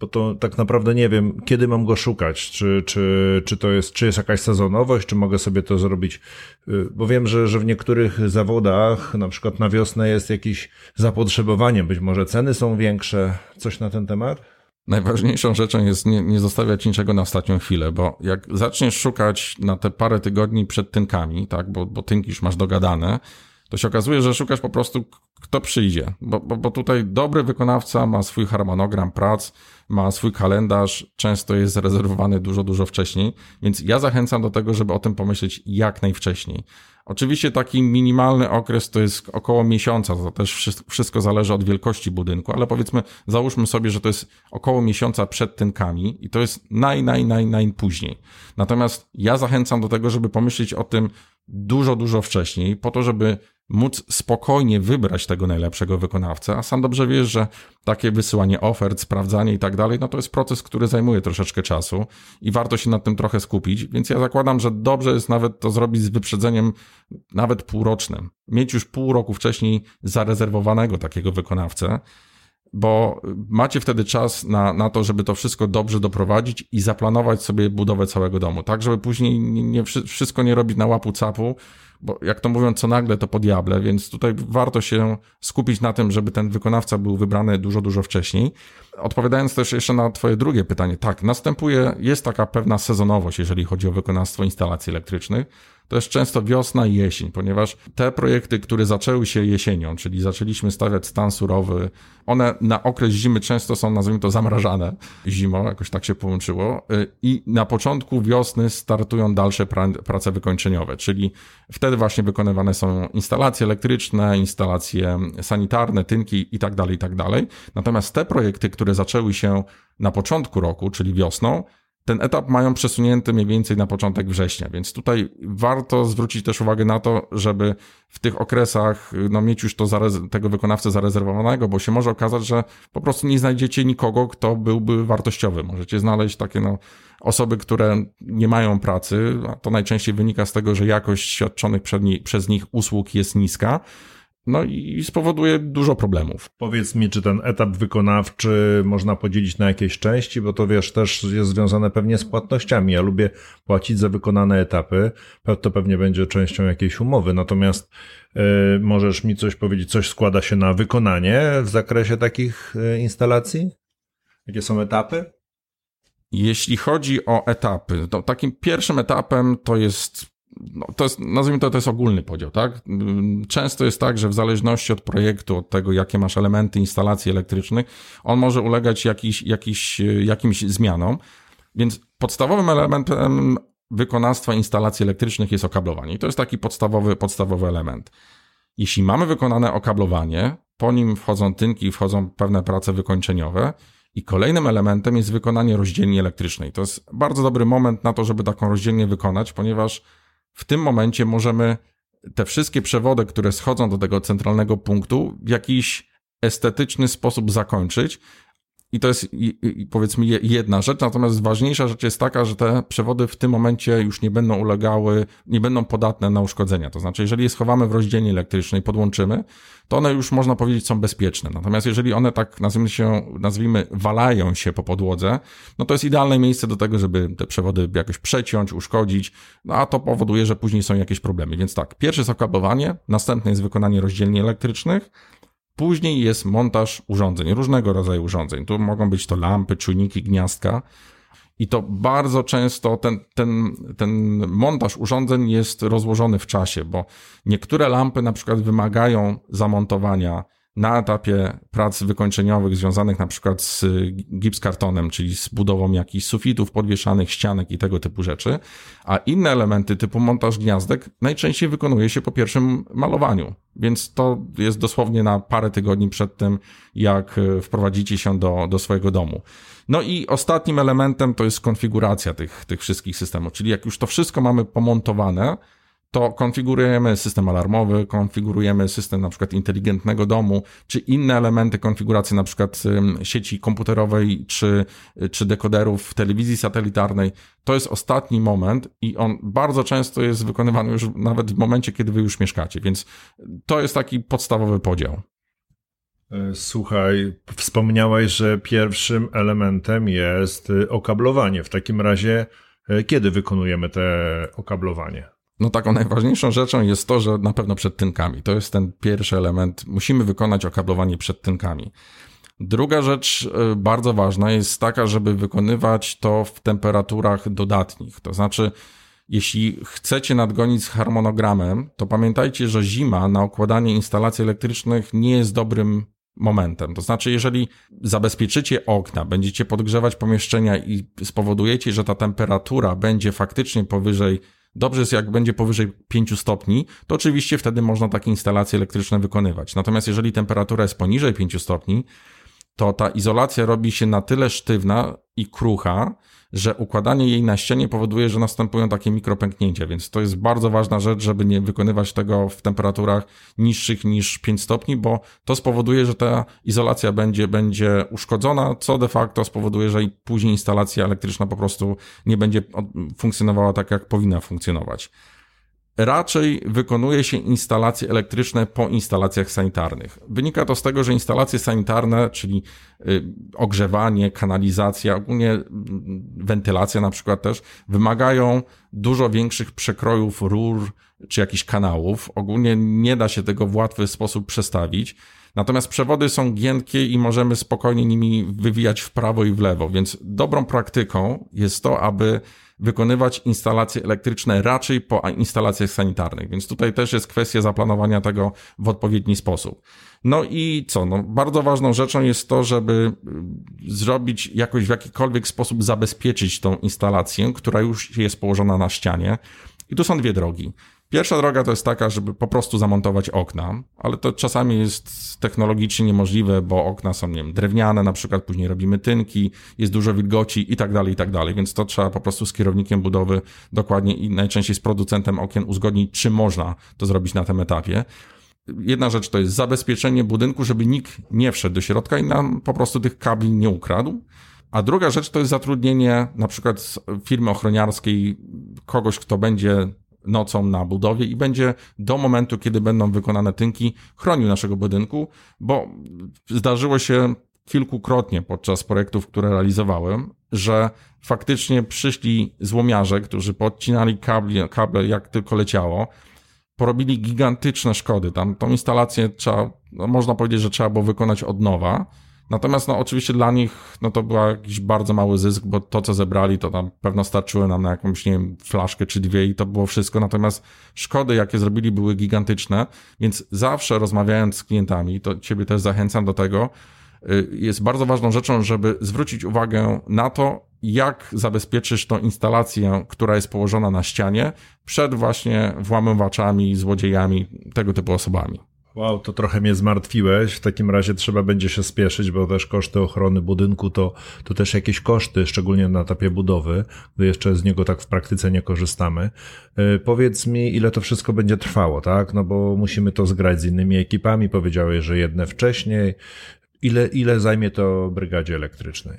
bo to tak naprawdę nie wiem, kiedy mam go szukać, czy, czy, czy to jest, czy jest jakaś sezonowość, czy mogę sobie to zrobić, y, bo wiem, że, że w niektórych zawodach, na przykład na wiosnę jest jakieś zapotrzebowanie, być może ceny są większe, coś na ten temat? Najważniejszą rzeczą jest nie, nie zostawiać niczego na ostatnią chwilę, bo jak zaczniesz szukać na te parę tygodni przed tynkami, tak, bo, bo tynki już masz dogadane, to się okazuje, że szukasz po prostu kto przyjdzie, bo, bo, bo tutaj dobry wykonawca ma swój harmonogram prac, ma swój kalendarz, często jest zarezerwowany dużo, dużo wcześniej, więc ja zachęcam do tego, żeby o tym pomyśleć jak najwcześniej. Oczywiście taki minimalny okres to jest około miesiąca, to też wszystko zależy od wielkości budynku, ale powiedzmy, załóżmy sobie, że to jest około miesiąca przed tynkami i to jest naj, naj, naj, naj później. Natomiast ja zachęcam do tego, żeby pomyśleć o tym dużo, dużo wcześniej, po to, żeby móc spokojnie wybrać tego najlepszego wykonawcę, a sam dobrze wiesz, że takie wysyłanie ofert, sprawdzanie i tak dalej, no to jest proces, który zajmuje troszeczkę czasu i warto się nad tym trochę skupić, więc ja zakładam, że dobrze jest nawet to zrobić z wyprzedzeniem nawet półrocznym. Mieć już pół roku wcześniej zarezerwowanego takiego wykonawcę, bo macie wtedy czas na, na to, żeby to wszystko dobrze doprowadzić i zaplanować sobie budowę całego domu, tak, żeby później nie, nie wszystko nie robić na łapu capu, bo jak to mówią, co nagle to po diable, więc tutaj warto się skupić na tym, żeby ten wykonawca był wybrany dużo, dużo wcześniej. Odpowiadając też jeszcze na Twoje drugie pytanie, tak, następuje, jest taka pewna sezonowość, jeżeli chodzi o wykonawstwo instalacji elektrycznych to jest często wiosna i jesień, ponieważ te projekty, które zaczęły się jesienią, czyli zaczęliśmy stawiać stan surowy, one na okres zimy często są, nazwijmy to, zamrażane zimą, jakoś tak się połączyło, y, i na początku wiosny startują dalsze prace wykończeniowe, czyli wtedy właśnie wykonywane są instalacje elektryczne, instalacje sanitarne, tynki i tak dalej, i tak dalej. Natomiast te projekty, które zaczęły się na początku roku, czyli wiosną, ten etap mają przesunięty mniej więcej na początek września, więc tutaj warto zwrócić też uwagę na to, żeby w tych okresach no, mieć już to tego wykonawcę zarezerwowanego, bo się może okazać, że po prostu nie znajdziecie nikogo, kto byłby wartościowy. Możecie znaleźć takie no, osoby, które nie mają pracy, a to najczęściej wynika z tego, że jakość świadczonych przez nich usług jest niska no i spowoduje dużo problemów. Powiedz mi, czy ten etap wykonawczy można podzielić na jakieś części, bo to wiesz, też jest związane pewnie z płatnościami. Ja lubię płacić za wykonane etapy, to pewnie będzie częścią jakiejś umowy, natomiast yy, możesz mi coś powiedzieć, coś składa się na wykonanie w zakresie takich yy, instalacji? Jakie są etapy? Jeśli chodzi o etapy, to takim pierwszym etapem to jest no, to jest, nazwijmy to, to jest ogólny podział, tak? Często jest tak, że w zależności od projektu, od tego, jakie masz elementy instalacji elektrycznych, on może ulegać jakiś, jakiś, jakimś zmianom. Więc podstawowym elementem wykonawstwa instalacji elektrycznych jest okablowanie. I to jest taki podstawowy, podstawowy element. Jeśli mamy wykonane okablowanie, po nim wchodzą tynki, wchodzą pewne prace wykończeniowe, i kolejnym elementem jest wykonanie rozdzielni elektrycznej. To jest bardzo dobry moment na to, żeby taką rozdzielnię wykonać, ponieważ w tym momencie możemy te wszystkie przewody, które schodzą do tego centralnego punktu, w jakiś estetyczny sposób zakończyć, i to jest powiedzmy jedna rzecz, natomiast ważniejsza rzecz jest taka, że te przewody w tym momencie już nie będą ulegały, nie będą podatne na uszkodzenia. To znaczy, jeżeli je schowamy w rozdzielni elektrycznej, podłączymy, to one już można powiedzieć są bezpieczne. Natomiast jeżeli one tak nazwijmy się, nazwijmy, walają się po podłodze, no to jest idealne miejsce do tego, żeby te przewody jakoś przeciąć, uszkodzić, no a to powoduje, że później są jakieś problemy. Więc tak, pierwsze jest okablowanie, następne jest wykonanie rozdzielni elektrycznych, Później jest montaż urządzeń, różnego rodzaju urządzeń. Tu mogą być to lampy, czujniki, gniazdka. I to bardzo często ten, ten, ten montaż urządzeń jest rozłożony w czasie, bo niektóre lampy na przykład wymagają zamontowania na etapie prac wykończeniowych związanych na przykład z gipskartonem, czyli z budową jakichś sufitów podwieszanych, ścianek i tego typu rzeczy, a inne elementy typu montaż gniazdek najczęściej wykonuje się po pierwszym malowaniu, więc to jest dosłownie na parę tygodni przed tym, jak e, wprowadzicie się do, do swojego domu. No i ostatnim elementem to jest konfiguracja tych, tych wszystkich systemów, czyli jak już to wszystko mamy pomontowane, to konfigurujemy system alarmowy, konfigurujemy system na przykład inteligentnego domu, czy inne elementy konfiguracji na przykład sieci komputerowej, czy, czy dekoderów telewizji satelitarnej. To jest ostatni moment i on bardzo często jest wykonywany już nawet w momencie, kiedy wy już mieszkacie, więc to jest taki podstawowy podział. E, słuchaj, wspomniałeś, że pierwszym elementem jest y, okablowanie. W takim razie, e, kiedy wykonujemy te okablowanie? No taką najważniejszą rzeczą jest to, że na pewno przed tynkami. To jest ten pierwszy element. Musimy wykonać okablowanie przed tynkami. Druga rzecz e, bardzo ważna jest taka, żeby wykonywać to w temperaturach dodatnich. To znaczy, jeśli chcecie nadgonić z harmonogramem, to pamiętajcie, że zima na układanie instalacji elektrycznych nie jest dobrym momentem. To znaczy, jeżeli zabezpieczycie okna, będziecie podgrzewać pomieszczenia i spowodujecie, że ta temperatura będzie faktycznie powyżej Dobrze jest, jak będzie powyżej 5 stopni, to oczywiście wtedy można takie instalacje elektryczne wykonywać. Natomiast jeżeli temperatura jest poniżej 5 stopni, to ta izolacja robi się na tyle sztywna i krucha, że układanie jej na ścianie powoduje, że następują takie mikropęknięcia, więc to jest bardzo ważna rzecz, żeby nie wykonywać tego w temperaturach niższych niż 5 stopni, bo to spowoduje, że ta izolacja będzie, będzie uszkodzona, co de facto spowoduje, że i później instalacja elektryczna po prostu nie będzie funkcjonowała tak, jak powinna funkcjonować raczej wykonuje się instalacje elektryczne po instalacjach sanitarnych. Wynika to z tego, że instalacje sanitarne, czyli y, ogrzewanie, kanalizacja, ogólnie mm, wentylacja na przykład też, wymagają dużo większych przekrojów rur czy jakichś kanałów. Ogólnie nie da się tego w łatwy sposób przestawić. Natomiast przewody są giętkie i możemy spokojnie nimi wywijać w prawo i w lewo, więc dobrą praktyką jest to, aby wykonywać instalacje elektryczne raczej po instalacjach sanitarnych, więc tutaj też jest kwestia zaplanowania tego w odpowiedni sposób. No i co? No, bardzo ważną rzeczą jest to, żeby y, zrobić jakoś w jakikolwiek sposób zabezpieczyć tą instalację, która już jest położona na ścianie. I tu są dwie drogi. Pierwsza droga to jest taka, żeby po prostu zamontować okna, ale to czasami jest technologicznie niemożliwe, bo okna są, nie wiem, drewniane, na przykład później robimy tynki, jest dużo wilgoci i tak dalej, i tak dalej, więc to trzeba po prostu z kierownikiem budowy dokładnie i najczęściej z producentem okien uzgodnić, czy można to zrobić na tym etapie. Jedna rzecz to jest zabezpieczenie budynku, żeby nikt nie wszedł do środka i nam po prostu tych kabli nie ukradł. A druga rzecz to jest zatrudnienie na przykład firmy ochroniarskiej, kogoś, kto będzie nocą na budowie i będzie do momentu, kiedy będą wykonane tynki, chronił naszego budynku, bo zdarzyło się kilkukrotnie podczas projektów, które realizowałem, że faktycznie przyszli złomiarze, którzy podcinali kable, kable jak tylko leciało, porobili gigantyczne szkody. Tam tą instalację trzeba, no można powiedzieć, że trzeba było wykonać od nowa Natomiast no oczywiście dla nich no to był jakiś bardzo mały zysk, bo to co zebrali to tam pewno starczyło nam na jakąś, nie wiem, flaszkę czy dwie i to było wszystko. Natomiast szkody jakie zrobili były gigantyczne, więc zawsze rozmawiając z klientami, to ciebie też zachęcam do tego, y, jest bardzo ważną rzeczą, żeby zwrócić uwagę na to, jak zabezpieczysz tą instalację, która jest położona na ścianie przed właśnie włamywaczami, złodziejami, tego typu osobami. Wow, to trochę mnie zmartwiłeś. W takim razie trzeba będzie się spieszyć, bo też koszty ochrony budynku to, to też jakieś koszty, szczególnie na etapie budowy, gdy jeszcze z niego tak w praktyce nie korzystamy. Yy, powiedz mi, ile to wszystko będzie trwało, tak? No bo musimy to zgrać z innymi ekipami. Powiedziałeś, że jedne wcześniej. Ile, ile zajmie to brygadzie elektrycznej?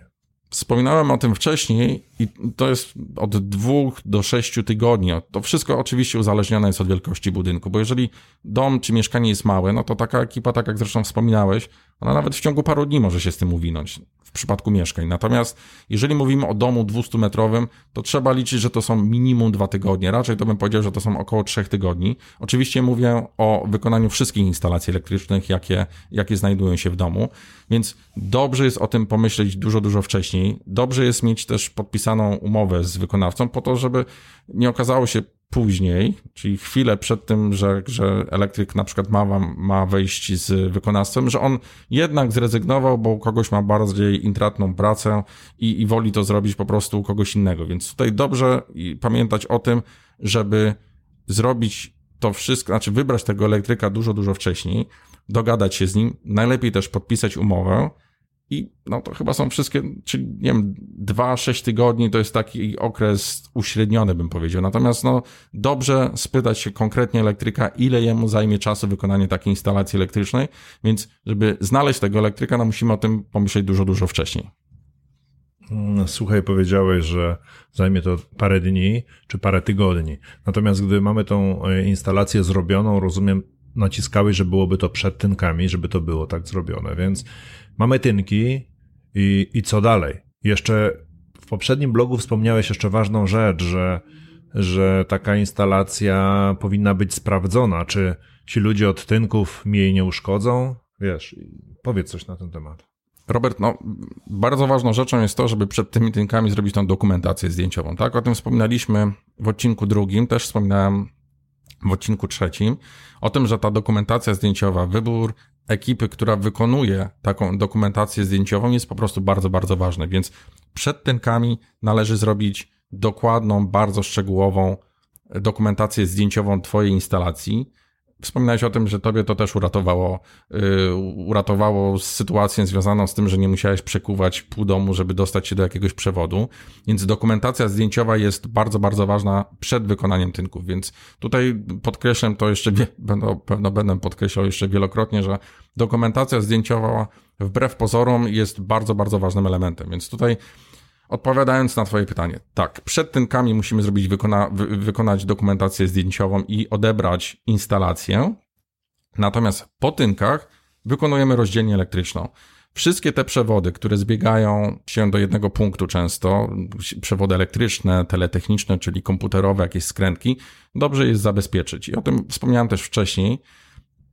Wspominałem o tym wcześniej i to jest od dwóch do sześciu tygodni. To wszystko oczywiście uzależnione jest od wielkości budynku, bo jeżeli dom czy mieszkanie jest małe, no to taka ekipa, tak jak zresztą wspominałeś, ona nawet w ciągu paru dni może się z tym uwinąć w przypadku mieszkań. Natomiast jeżeli mówimy o domu 200-metrowym, to trzeba liczyć, że to są minimum dwa tygodnie. Raczej to bym powiedział, że to są około trzech tygodni. Oczywiście mówię o wykonaniu wszystkich instalacji elektrycznych, jakie, jakie znajdują się w domu, więc dobrze jest o tym pomyśleć dużo, dużo wcześniej. Dobrze jest mieć też podpisaną umowę z wykonawcą po to, żeby nie okazało się później, czyli chwilę przed tym, że, że elektryk na przykład ma, ma wejść z wykonawcą, że on jednak zrezygnował, bo kogoś ma bardziej intratną pracę i, i woli to zrobić po prostu u kogoś innego. Więc tutaj dobrze pamiętać o tym, żeby zrobić to wszystko, znaczy wybrać tego elektryka dużo, dużo wcześniej, dogadać się z nim, najlepiej też podpisać umowę, i no to chyba są wszystkie, czyli nie wiem, dwa, sześć tygodni to jest taki okres uśredniony, bym powiedział. Natomiast no dobrze spytać się konkretnie elektryka, ile jemu zajmie czasu wykonanie takiej instalacji elektrycznej, więc żeby znaleźć tego elektryka, no musimy o tym pomyśleć dużo, dużo wcześniej. Mm, słuchaj, powiedziałeś, że zajmie to parę dni czy parę tygodni. Natomiast gdy mamy tą e, instalację zrobioną, rozumiem, naciskałeś, że byłoby to przed tynkami, żeby to było tak zrobione. Więc mamy tynki i, i co dalej? Jeszcze w poprzednim blogu wspomniałeś jeszcze ważną rzecz, że, że taka instalacja powinna być sprawdzona. Czy ci ludzie od tynków mi jej nie uszkodzą? Wiesz, powiedz coś na ten temat. Robert, no, bardzo ważną rzeczą jest to, żeby przed tymi tynkami zrobić tą dokumentację zdjęciową, tak? O tym wspominaliśmy w odcinku drugim, też wspominałem w odcinku trzecim, o tym, że ta dokumentacja zdjęciowa, wybór ekipy, która wykonuje taką dokumentację zdjęciową jest po prostu bardzo, bardzo ważny, więc przed tynkami należy zrobić dokładną, bardzo szczegółową dokumentację zdjęciową Twojej instalacji, Wspominałeś o tym, że tobie to też uratowało, yy, uratowało sytuację związaną z tym, że nie musiałeś przekuwać pół domu, żeby dostać się do jakiegoś przewodu. Więc dokumentacja zdjęciowa jest bardzo, bardzo ważna przed wykonaniem tynków. Więc tutaj podkreślam to jeszcze, będę, pewno będę podkreślał jeszcze wielokrotnie, że dokumentacja zdjęciowa wbrew pozorom jest bardzo, bardzo ważnym elementem. Więc tutaj Odpowiadając na Twoje pytanie, tak, przed tynkami musimy zrobić, wykona, wy, wykonać dokumentację zdjęciową i odebrać instalację. Natomiast po tynkach wykonujemy rozdzielnię elektryczną. Wszystkie te przewody, które zbiegają się do jednego punktu często, przewody elektryczne, teletechniczne, czyli komputerowe, jakieś skrętki, dobrze jest zabezpieczyć. I o tym wspomniałem też wcześniej.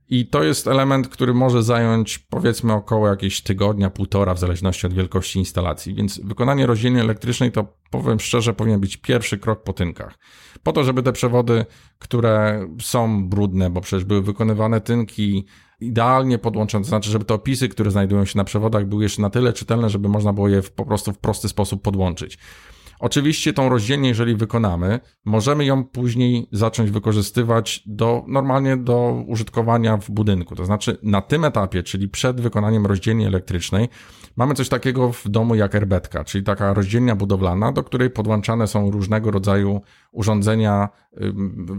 I to jest element, który może zająć powiedzmy około jakiegoś tygodnia, półtora, w zależności od wielkości instalacji. Więc wykonanie rozdzielni elektrycznej to powiem szczerze, powinien być pierwszy krok po tynkach. Po to, żeby te przewody, które są brudne, bo przecież były wykonywane tynki idealnie podłączone, to znaczy, żeby te opisy, które znajdują się na przewodach, były jeszcze na tyle czytelne, żeby można było je po prostu w prosty sposób podłączyć. Oczywiście tą rozdzielnię, jeżeli wykonamy, możemy ją później zacząć wykorzystywać do, normalnie do użytkowania w budynku. To znaczy na tym etapie, czyli przed wykonaniem rozdzielni elektrycznej, mamy coś takiego w domu jak erbetka, czyli taka rozdzielnia budowlana, do której podłączane są różnego rodzaju urządzenia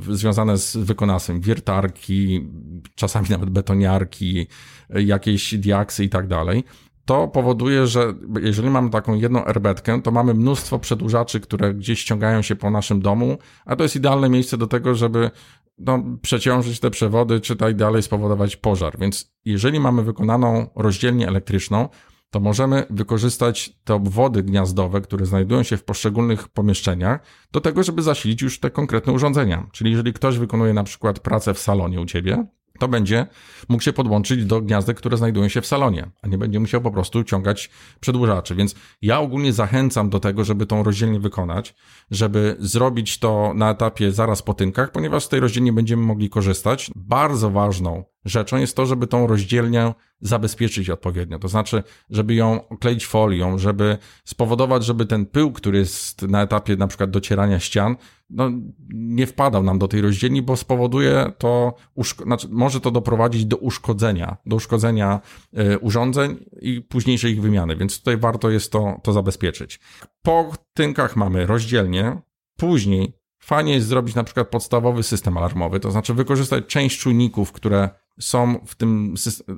związane z wykonawstwem, wiertarki, czasami nawet betoniarki, jakieś diaksy i tak dalej to powoduje, że jeżeli mamy taką jedną erbetkę, to mamy mnóstwo przedłużaczy, które gdzieś ściągają się po naszym domu, a to jest idealne miejsce do tego, żeby no, przeciążyć te przewody, czy tak dalej spowodować pożar. Więc jeżeli mamy wykonaną rozdzielnię elektryczną, to możemy wykorzystać te obwody gniazdowe, które znajdują się w poszczególnych pomieszczeniach, do tego, żeby zasilić już te konkretne urządzenia. Czyli jeżeli ktoś wykonuje na przykład pracę w salonie u ciebie, to będzie mógł się podłączyć do gniazdek, które znajdują się w salonie, a nie będzie musiał po prostu ciągać przedłużaczy. Więc ja ogólnie zachęcam do tego, żeby tą rozdzielnię wykonać, żeby zrobić to na etapie zaraz po tynkach, ponieważ z tej rozdzielni będziemy mogli korzystać. Bardzo ważną rzeczą jest to, żeby tą rozdzielnię zabezpieczyć odpowiednio. To znaczy, żeby ją okleić folią, żeby spowodować, żeby ten pył, który jest na etapie na przykład docierania ścian, no, nie wpadał nam do tej rozdzielni, bo spowoduje to, znaczy, może to doprowadzić do uszkodzenia, do uszkodzenia y, urządzeń i późniejszej ich wymiany, więc tutaj warto jest to, to zabezpieczyć. Po tynkach mamy rozdzielnie, później fajnie jest zrobić na przykład podstawowy system alarmowy, to znaczy wykorzystać część czujników, które są w tym,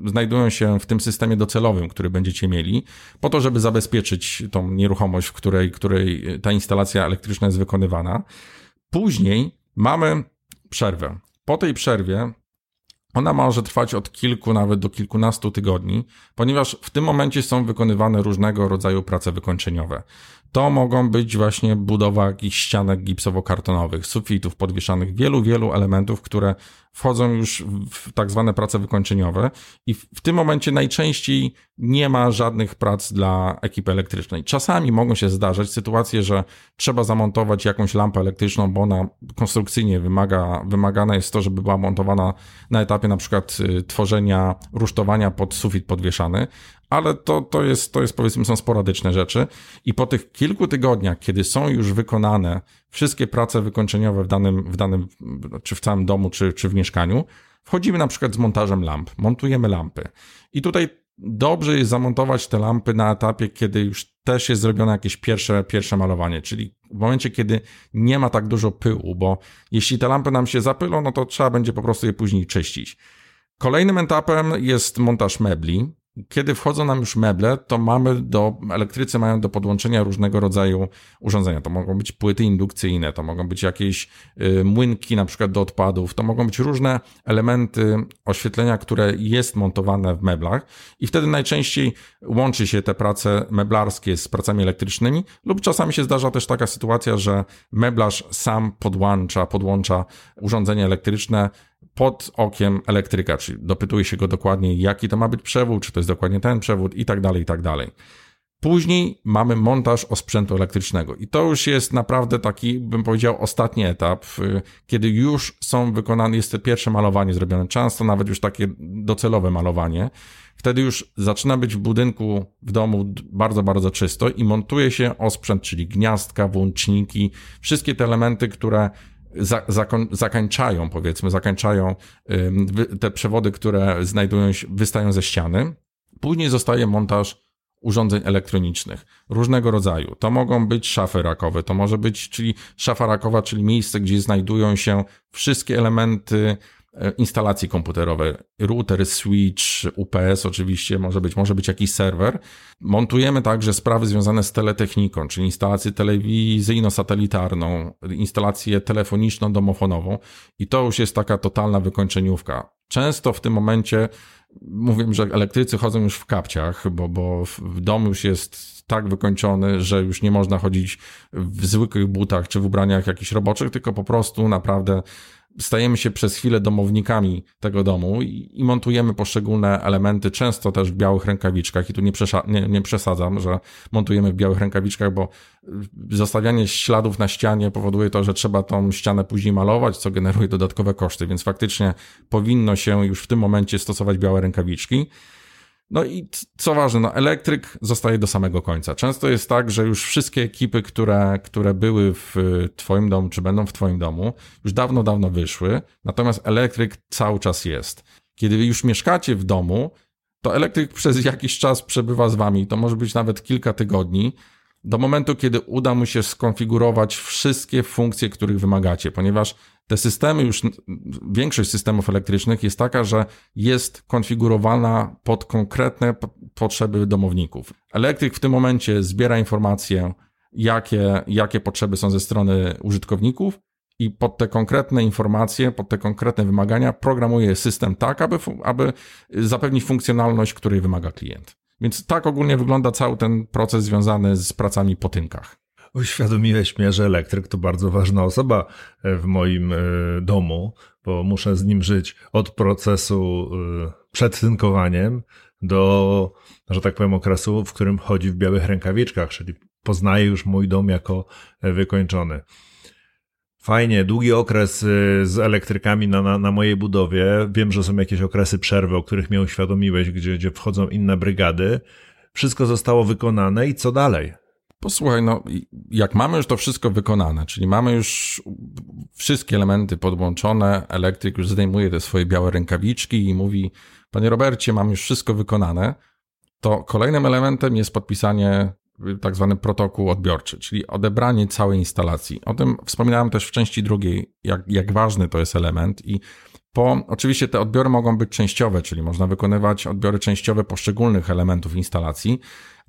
znajdują się w tym systemie docelowym, który będziecie mieli, po to, żeby zabezpieczyć tą nieruchomość, w której, której ta instalacja elektryczna jest wykonywana. Później mamy przerwę. Po tej przerwie ona może trwać od kilku nawet do kilkunastu tygodni, ponieważ w tym momencie są wykonywane różnego rodzaju prace wykończeniowe. To mogą być właśnie budowa jakichś ścianek gipsowo-kartonowych, sufitów podwieszanych, wielu, wielu elementów, które wchodzą już w tak zwane prace wykończeniowe i w tym momencie najczęściej nie ma żadnych prac dla ekipy elektrycznej. Czasami mogą się zdarzać sytuacje, że trzeba zamontować jakąś lampę elektryczną, bo ona konstrukcyjnie wymaga, jest to, żeby była montowana na etapie na przykład y, tworzenia rusztowania pod sufit podwieszany, ale to, to, jest, to jest powiedzmy są sporadyczne rzeczy i po tych kilku tygodniach, kiedy są już wykonane wszystkie prace wykończeniowe w danym, w danym czy w całym domu, czy, czy w mieszkaniu, wchodzimy na przykład z montażem lamp, montujemy lampy. I tutaj dobrze jest zamontować te lampy na etapie, kiedy już też jest zrobione jakieś pierwsze, pierwsze malowanie, czyli w momencie, kiedy nie ma tak dużo pyłu, bo jeśli te lampy nam się zapylą, no to trzeba będzie po prostu je później czyścić. Kolejnym etapem jest montaż mebli, kiedy wchodzą nam już meble, to mamy do, elektrycy mają do podłączenia różnego rodzaju urządzenia. To mogą być płyty indukcyjne, to mogą być jakieś y, młynki na przykład do odpadów, to mogą być różne elementy oświetlenia, które jest montowane w meblach i wtedy najczęściej łączy się te prace meblarskie z pracami elektrycznymi lub czasami się zdarza też taka sytuacja, że meblarz sam podłącza, podłącza urządzenie elektryczne pod okiem elektryka, czyli dopytuje się go dokładnie, jaki to ma być przewód, czy to jest dokładnie ten przewód i tak dalej, i tak dalej. Później mamy montaż osprzętu elektrycznego i to już jest naprawdę taki, bym powiedział, ostatni etap, y, kiedy już są wykonane, jest to pierwsze malowanie zrobione, często nawet już takie docelowe malowanie. Wtedy już zaczyna być w budynku, w domu bardzo, bardzo czysto i montuje się osprzęt, czyli gniazdka, włączniki, wszystkie te elementy, które za, zakon, zakańczają, powiedzmy, zakańczają te przewody, które znajdują się, wystają ze ściany. Później zostaje montaż urządzeń elektronicznych różnego rodzaju. To mogą być szafy rakowe, to może być, czyli szafa rakowa, czyli miejsce, gdzie znajdują się wszystkie elementy E, instalacji komputerowej, router, switch, UPS oczywiście, może być, może być jakiś serwer. Montujemy także sprawy związane z teletechniką, czyli instalację telewizyjno-satelitarną, instalację telefoniczno-domofonową i to już jest taka totalna wykończeniówka. Często w tym momencie mówię, że elektrycy chodzą już w kapciach, bo, bo dom już jest tak wykończony, że już nie można chodzić w zwykłych butach czy w ubraniach jakichś roboczych, tylko po prostu naprawdę stajemy się przez chwilę domownikami tego domu i, i, montujemy poszczególne elementy, często też w białych rękawiczkach. I tu nie, nie, nie, przesadzam, że montujemy w białych rękawiczkach, bo zostawianie śladów na ścianie powoduje to, że trzeba tą ścianę później malować, co generuje dodatkowe koszty, więc faktycznie powinno się już w tym momencie stosować białe rękawiczki. No i co ważne, no elektryk zostaje do samego końca. Często jest tak, że już wszystkie ekipy, które, które były w twoim domu, czy będą w twoim domu, już dawno, dawno wyszły, natomiast elektryk cały czas jest. Kiedy już mieszkacie w domu, to elektryk (laughs) przez jakiś czas przebywa z wami, to może być nawet kilka tygodni, do momentu, kiedy uda mu się skonfigurować wszystkie funkcje, których wymagacie, ponieważ te systemy już, większość systemów elektrycznych jest taka, że jest konfigurowana pod konkretne potrzeby domowników. Elektryk w tym momencie zbiera informacje, jakie, jakie potrzeby są ze strony użytkowników i pod te konkretne informacje, pod te konkretne wymagania programuje system tak, aby, aby zapewnić funkcjonalność, której wymaga klient. Więc tak ogólnie wygląda cały ten proces związany z pracami po tynkach. Uświadomiłeś mnie, że elektryk to bardzo ważna osoba e, w moim e, domu, bo muszę z nim żyć od procesu e, przed tynkowaniem do, że tak powiem, okresu, w którym chodzi w białych rękawiczkach, czyli poznaje już mój dom jako wykończony. Fajnie, długi okres z elektrykami na, na, na, mojej budowie. Wiem, że są jakieś okresy przerwy, o których mnie uświadomiłeś, gdzie, gdzie wchodzą inne brygady. Wszystko zostało wykonane i co dalej? Posłuchaj, no, jak mamy już to wszystko wykonane, czyli mamy już wszystkie elementy podłączone, elektryk już zdejmuje te swoje białe rękawiczki i mówi, panie Robercie, mam już wszystko wykonane, to kolejnym elementem jest podpisanie y, tak zwany protokół odbiorczy, czyli odebranie całej instalacji. O tym wspominałem też w części drugiej, jak, jak ważny to jest element i po, oczywiście te odbiory mogą być częściowe, czyli można wykonywać odbiory częściowe poszczególnych elementów instalacji,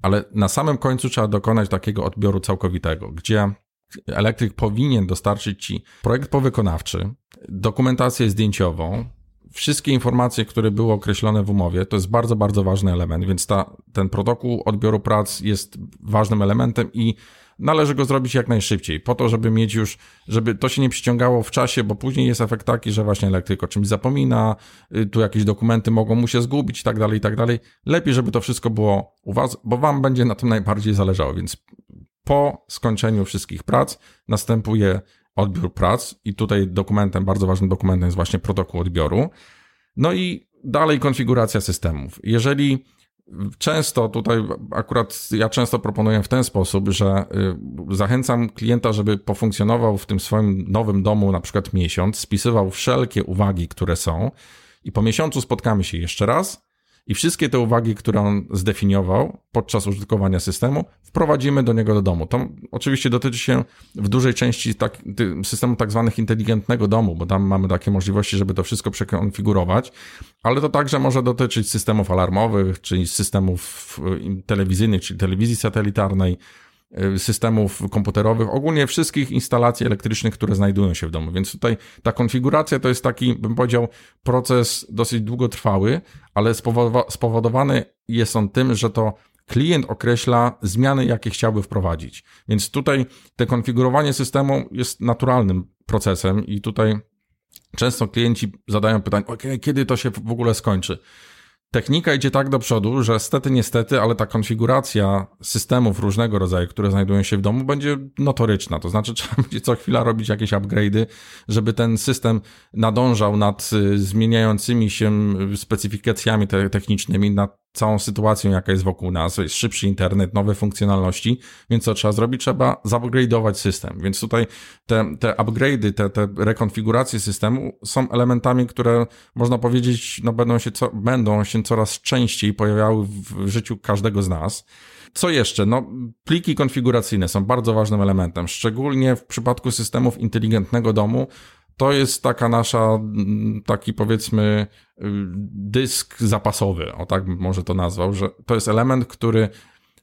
ale na samym końcu trzeba dokonać takiego odbioru całkowitego, gdzie elektryk powinien dostarczyć Ci projekt powykonawczy, dokumentację zdjęciową, wszystkie informacje, które były określone w umowie, to jest bardzo, bardzo ważny element, więc ta, ten protokół odbioru prac jest ważnym elementem i należy go zrobić jak najszybciej, po to, żeby mieć już, żeby to się nie przyciągało w czasie, bo później jest efekt taki, że właśnie elektryk o czymś zapomina, y, tu jakieś dokumenty mogą mu się zgubić i tak dalej, i tak dalej. Lepiej, żeby to wszystko było u was, bo wam będzie na tym najbardziej zależało, więc po skończeniu wszystkich prac następuje odbiór prac i tutaj dokumentem, bardzo ważnym dokumentem jest właśnie protokół odbioru. No i dalej konfiguracja systemów. Jeżeli Często tutaj akurat ja często proponuję w ten sposób, że y, zachęcam klienta, żeby pofunkcjonował w tym swoim nowym domu na przykład miesiąc, spisywał wszelkie uwagi, które są i po miesiącu spotkamy się jeszcze raz i wszystkie te uwagi, które on zdefiniował podczas użytkowania systemu, wprowadzimy do niego do domu. To oczywiście dotyczy się w dużej części tak, systemu tak zwanych inteligentnego domu, bo tam mamy takie możliwości, żeby to wszystko przekonfigurować, ale to także może dotyczyć systemów alarmowych, czyli systemów telewizyjnych, czyli telewizji satelitarnej, Y, systemów komputerowych, ogólnie wszystkich instalacji elektrycznych, które znajdują się w domu. Więc tutaj ta konfiguracja to jest taki, bym powiedział, proces dosyć długotrwały, ale spowodowany jest on tym, że to klient określa zmiany, jakie chciałby wprowadzić. Więc tutaj te konfigurowanie systemu jest naturalnym procesem i tutaj często klienci zadają pytanie, ok, kiedy to się w ogóle skończy? Technika idzie tak do przodu, że stety, niestety, ale ta konfiguracja systemów różnego rodzaju, które znajdują się w domu, będzie notoryczna. To znaczy, (laughs) trzeba będzie co chwila robić jakieś upgrade'y, żeby ten system nadążał nad y, zmieniającymi się specyfikacjami te technicznymi, nad całą sytuacją, jaka jest wokół nas, jest szybszy internet, nowe funkcjonalności, więc co trzeba zrobić? Trzeba zupgrade'ować system. Więc tutaj te, te upgrade'y, te, te rekonfiguracje systemu są elementami, które można powiedzieć, no będą się, co, będą się coraz częściej pojawiały w życiu każdego z nas. Co jeszcze? No, pliki konfiguracyjne są bardzo ważnym elementem, szczególnie w przypadku systemów inteligentnego domu, to jest taka nasza, taki powiedzmy, dysk zapasowy, o tak może to nazwał, że to jest element, który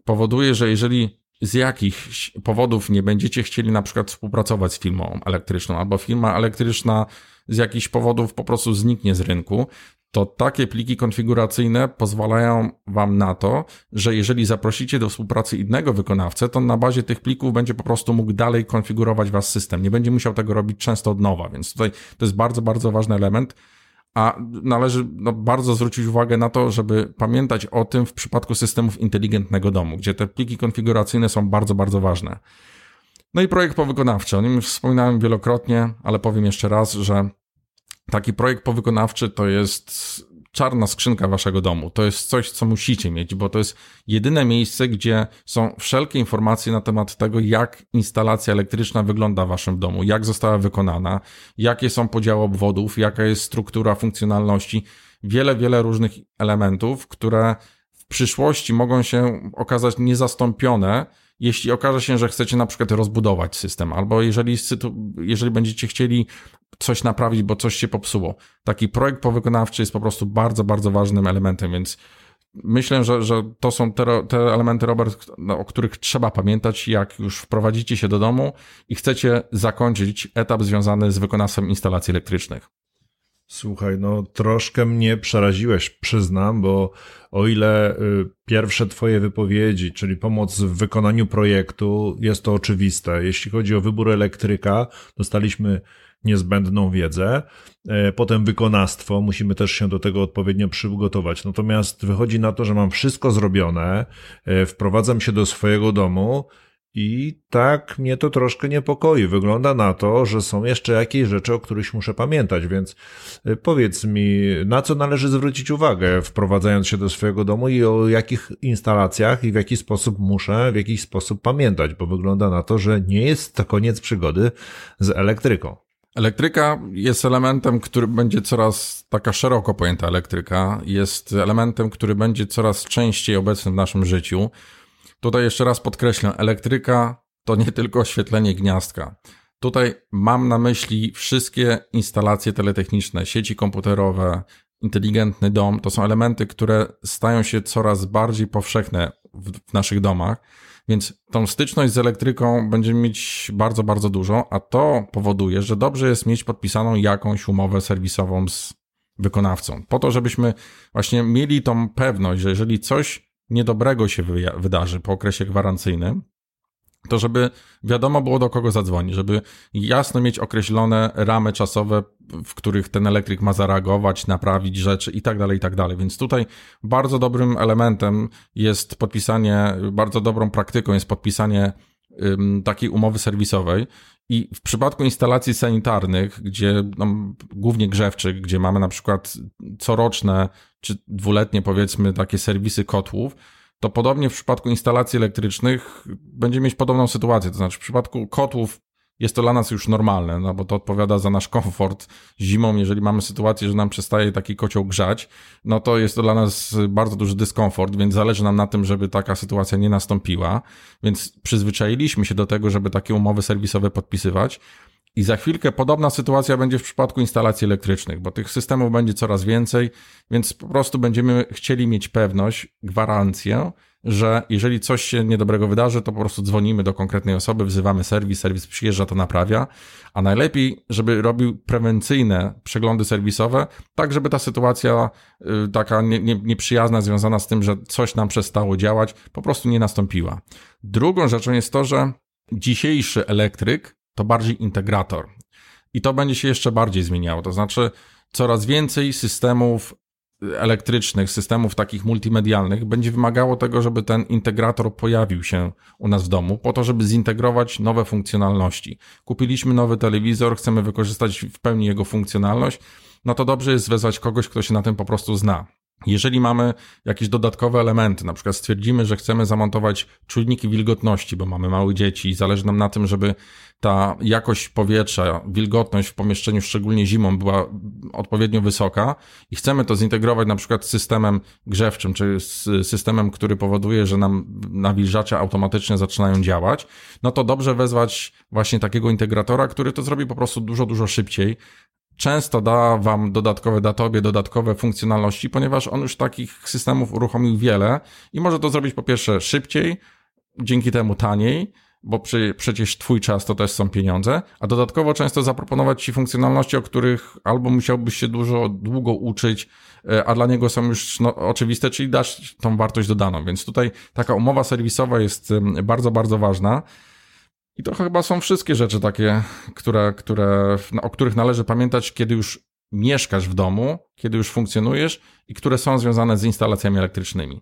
powoduje, że jeżeli z jakichś powodów nie będziecie chcieli na przykład współpracować z firmą elektryczną, albo firma elektryczna z jakichś powodów po prostu zniknie z rynku, to takie pliki konfiguracyjne pozwalają Wam na to, że jeżeli zaprosicie do współpracy innego wykonawcę, to na bazie tych plików będzie po prostu mógł dalej konfigurować Was system. Nie będzie musiał tego robić często od nowa, więc tutaj to jest bardzo, bardzo ważny element. A należy no, bardzo zwrócić uwagę na to, żeby pamiętać o tym w przypadku systemów inteligentnego domu, gdzie te pliki konfiguracyjne są bardzo, bardzo ważne. No i projekt powykonawczy. O nim wspominałem wielokrotnie, ale powiem jeszcze raz, że taki projekt powykonawczy to jest czarna skrzynka waszego domu. To jest coś, co musicie mieć, bo to jest jedyne miejsce, gdzie są wszelkie informacje na temat tego, jak instalacja elektryczna wygląda w waszym domu, jak została wykonana, jakie są podziały obwodów, jaka jest struktura funkcjonalności. Wiele, wiele różnych elementów, które w przyszłości mogą się okazać niezastąpione, jeśli okaże się, że chcecie na przykład rozbudować system, albo jeżeli, jeżeli będziecie chcieli coś naprawić, bo coś się popsuło. Taki projekt powykonawczy jest po prostu bardzo, bardzo ważnym elementem, więc myślę, że, że to są te, te elementy, Robert, no, o których trzeba pamiętać, jak już wprowadzicie się do domu i chcecie zakończyć etap związany z wykonawstwem instalacji elektrycznych. Słuchaj, no troszkę mnie przeraziłeś, przyznam, bo o ile y, pierwsze Twoje wypowiedzi, czyli pomoc w wykonaniu projektu, jest to oczywiste. Jeśli chodzi o wybór elektryka, dostaliśmy niezbędną wiedzę. E, potem wykonawstwo, musimy też się do tego odpowiednio przygotować. Natomiast wychodzi na to, że mam wszystko zrobione, e, wprowadzam się do swojego domu i tak mnie to troszkę niepokoi. Wygląda na to, że są jeszcze jakieś rzeczy, o których muszę pamiętać, więc e, powiedz mi, na co należy zwrócić uwagę, wprowadzając się do swojego domu i o jakich instalacjach i w jaki sposób muszę w jakiś sposób pamiętać, bo wygląda na to, że nie jest to koniec przygody z elektryką. Elektryka jest elementem, który będzie coraz taka szeroko pojęta elektryka, jest elementem, który będzie coraz częściej obecny w naszym życiu. Tutaj jeszcze raz podkreślę, elektryka to nie tylko oświetlenie gniazdka. Tutaj mam na myśli wszystkie instalacje teletechniczne, sieci komputerowe, inteligentny dom. To są elementy, które stają się coraz bardziej powszechne w, w naszych domach. Więc tą styczność z elektryką będziemy mieć bardzo, bardzo dużo, a to powoduje, że dobrze jest mieć podpisaną jakąś umowę serwisową z wykonawcą. Po to, żebyśmy właśnie mieli tą pewność, że jeżeli coś niedobrego się wydarzy po okresie gwarancyjnym, to żeby wiadomo było do kogo zadzwonić, żeby jasno mieć określone ramy czasowe, w których ten elektryk ma zareagować, naprawić rzeczy i tak dalej, i tak dalej. Więc tutaj bardzo dobrym elementem jest podpisanie, bardzo dobrą praktyką jest podpisanie takiej umowy serwisowej. I w przypadku instalacji sanitarnych, gdzie no, głównie grzewczych, gdzie mamy na przykład coroczne czy dwuletnie powiedzmy takie serwisy kotłów, to podobnie w przypadku instalacji elektrycznych będzie mieć podobną sytuację. To znaczy, w przypadku kotłów jest to dla nas już normalne, no bo to odpowiada za nasz komfort. Zimą, jeżeli mamy sytuację, że nam przestaje taki kocioł grzać, no to jest to dla nas bardzo duży dyskomfort, więc zależy nam na tym, żeby taka sytuacja nie nastąpiła. Więc przyzwyczailiśmy się do tego, żeby takie umowy serwisowe podpisywać. I za chwilkę podobna sytuacja będzie w przypadku instalacji elektrycznych, bo tych systemów będzie coraz więcej, więc po prostu będziemy chcieli mieć pewność, gwarancję, że jeżeli coś się niedobrego wydarzy, to po prostu dzwonimy do konkretnej osoby, wzywamy serwis, serwis przyjeżdża, to naprawia, a najlepiej, żeby robił prewencyjne przeglądy serwisowe, tak żeby ta sytuacja y, taka nie, nie, nieprzyjazna, związana z tym, że coś nam przestało działać, po prostu nie nastąpiła. Drugą rzeczą jest to, że dzisiejszy elektryk to bardziej integrator. I to będzie się jeszcze bardziej zmieniało. To znaczy, coraz więcej systemów elektrycznych, systemów takich multimedialnych będzie wymagało tego, żeby ten integrator pojawił się u nas w domu, po to, żeby zintegrować nowe funkcjonalności. Kupiliśmy nowy telewizor, chcemy wykorzystać w pełni jego funkcjonalność, no to dobrze jest wezwać kogoś, kto się na tym po prostu zna. Jeżeli mamy jakieś dodatkowe elementy, na przykład stwierdzimy, że chcemy zamontować czujniki wilgotności, bo mamy małe dzieci i zależy nam na tym, żeby ta jakość powietrza, wilgotność w pomieszczeniu, szczególnie zimą, była odpowiednio wysoka i chcemy to zintegrować na przykład z systemem grzewczym, czy z systemem, który powoduje, że nam nawilżacze automatycznie zaczynają działać, no to dobrze wezwać właśnie takiego integratora, który to zrobi po prostu dużo, dużo szybciej, często da Wam dodatkowe datobie, dodatkowe funkcjonalności, ponieważ on już takich systemów uruchomił wiele i może to zrobić po pierwsze szybciej, dzięki temu taniej, bo przy, przecież Twój czas to też są pieniądze, a dodatkowo często zaproponować Ci funkcjonalności, o których albo musiałbyś się dużo, długo uczyć, e, a dla niego są już no, oczywiste, czyli dać tą wartość dodaną. Więc tutaj taka umowa serwisowa jest bardzo, bardzo ważna. I to chyba są wszystkie rzeczy takie, które, które, o których należy pamiętać, kiedy już mieszkasz w domu, kiedy już funkcjonujesz i które są związane z instalacjami elektrycznymi.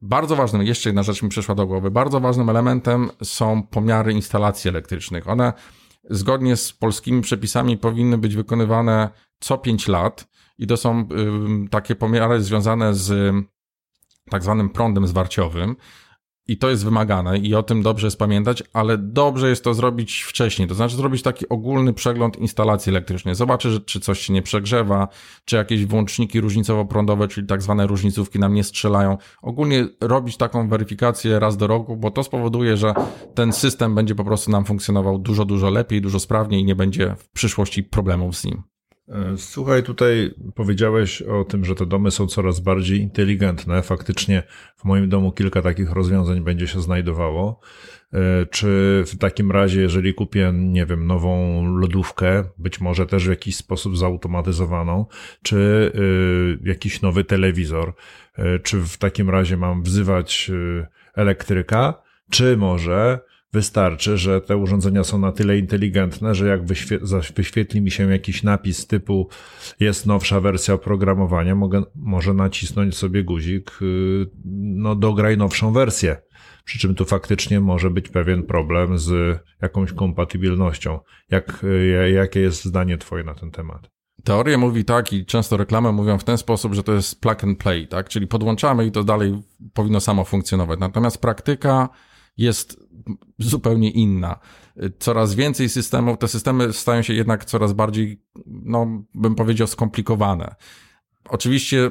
Bardzo ważnym, jeszcze jedna rzecz mi przyszła do głowy, bardzo ważnym elementem są pomiary instalacji elektrycznych. One zgodnie z polskimi przepisami powinny być wykonywane co 5 lat i to są takie pomiary związane z tak zwanym prądem zwarciowym. I to jest wymagane i o tym dobrze jest pamiętać, ale dobrze jest to zrobić wcześniej, to znaczy zrobić taki ogólny przegląd instalacji elektrycznej. Zobaczyć, czy coś się nie przegrzewa, czy jakieś włączniki różnicowo-prądowe, czyli tak zwane różnicówki nam nie strzelają. Ogólnie robić taką weryfikację raz do roku, bo to spowoduje, że ten system będzie po prostu nam funkcjonował dużo, dużo lepiej, dużo sprawniej i nie będzie w przyszłości problemów z nim. E, słuchaj, tutaj powiedziałeś o tym, że te domy są coraz bardziej inteligentne. Faktycznie w moim domu kilka takich rozwiązań będzie się znajdowało. E, czy w takim razie, jeżeli kupię, nie wiem, nową lodówkę, być może też w jakiś sposób zautomatyzowaną, czy e, jakiś nowy telewizor, czy w takim razie mam wzywać elektryka, czy może Wystarczy, że te urządzenia są na tyle inteligentne, że jak wyświetli mi się jakiś napis typu jest nowsza wersja oprogramowania, mogę, może nacisnąć sobie guzik, y, no dograj nowszą wersję. Przy czym tu faktycznie może być pewien problem z jakąś kompatybilnością. Jak, y, jakie jest zdanie Twoje na ten temat? Teoria mówi tak i często reklamy mówią w ten sposób, że to jest plug and play, tak? Czyli podłączamy i to dalej powinno samo funkcjonować. Natomiast praktyka jest zupełnie inna. Coraz więcej systemów, te systemy stają się jednak coraz bardziej, no, bym powiedział, skomplikowane. Oczywiście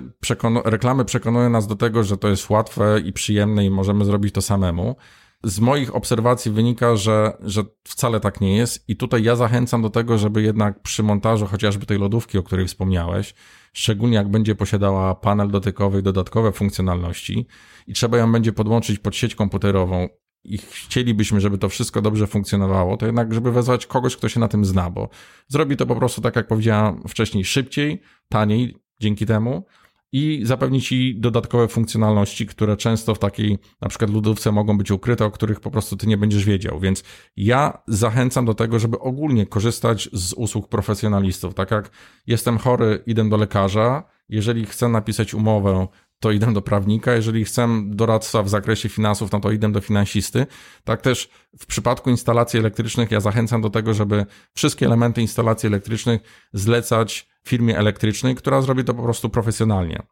reklamy przekonują nas do tego, że to jest łatwe i przyjemne i możemy zrobić to samemu. Z moich obserwacji wynika, że, że wcale tak nie jest i tutaj ja zachęcam do tego, żeby jednak przy montażu chociażby tej lodówki, o której wspomniałeś, szczególnie jak będzie posiadała panel dotykowy i dodatkowe funkcjonalności i trzeba ją będzie podłączyć pod sieć komputerową i chcielibyśmy, żeby to wszystko dobrze funkcjonowało, to jednak, żeby wezwać kogoś, kto się na tym zna, bo zrobi to po prostu, tak jak powiedziałem wcześniej, szybciej, taniej dzięki temu i zapewni ci dodatkowe funkcjonalności, które często w takiej na przykład lodówce mogą być ukryte, o których po prostu ty nie będziesz wiedział. Więc ja zachęcam do tego, żeby ogólnie korzystać z usług profesjonalistów. Tak jak jestem chory, idę do lekarza, jeżeli chcę napisać umowę to idę do prawnika, jeżeli chcę doradca w zakresie finansów, no to idę do finansisty. Tak też w przypadku instalacji elektrycznych ja zachęcam do tego, żeby wszystkie elementy instalacji elektrycznych zlecać firmie elektrycznej, która zrobi to po prostu profesjonalnie.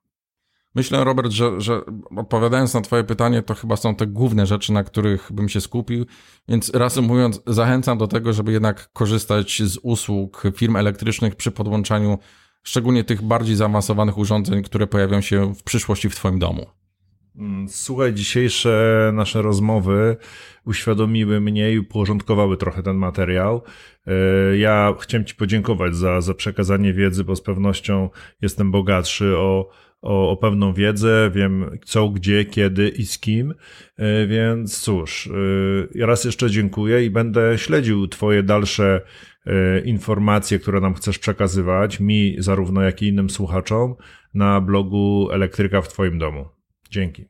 Myślę, Robert, że, że odpowiadając na Twoje pytanie, to chyba są te główne rzeczy, na których bym się skupił. Więc reasumując, zachęcam do tego, żeby jednak korzystać z usług firm elektrycznych przy podłączaniu szczególnie tych bardziej zaawansowanych urządzeń, które pojawią się w przyszłości w Twoim domu. Mm, słuchaj, dzisiejsze nasze rozmowy uświadomiły mnie i uporządkowały trochę ten materiał. E, ja chciałem Ci podziękować za, za przekazanie wiedzy, bo z pewnością jestem bogatszy o, o, o pewną wiedzę, wiem co, gdzie, kiedy i z kim, e, więc cóż, e, raz jeszcze dziękuję i będę śledził Twoje dalsze informacje, które nam chcesz przekazywać, mi zarówno jak i innym słuchaczom, na blogu Elektryka w Twoim domu. Dzięki.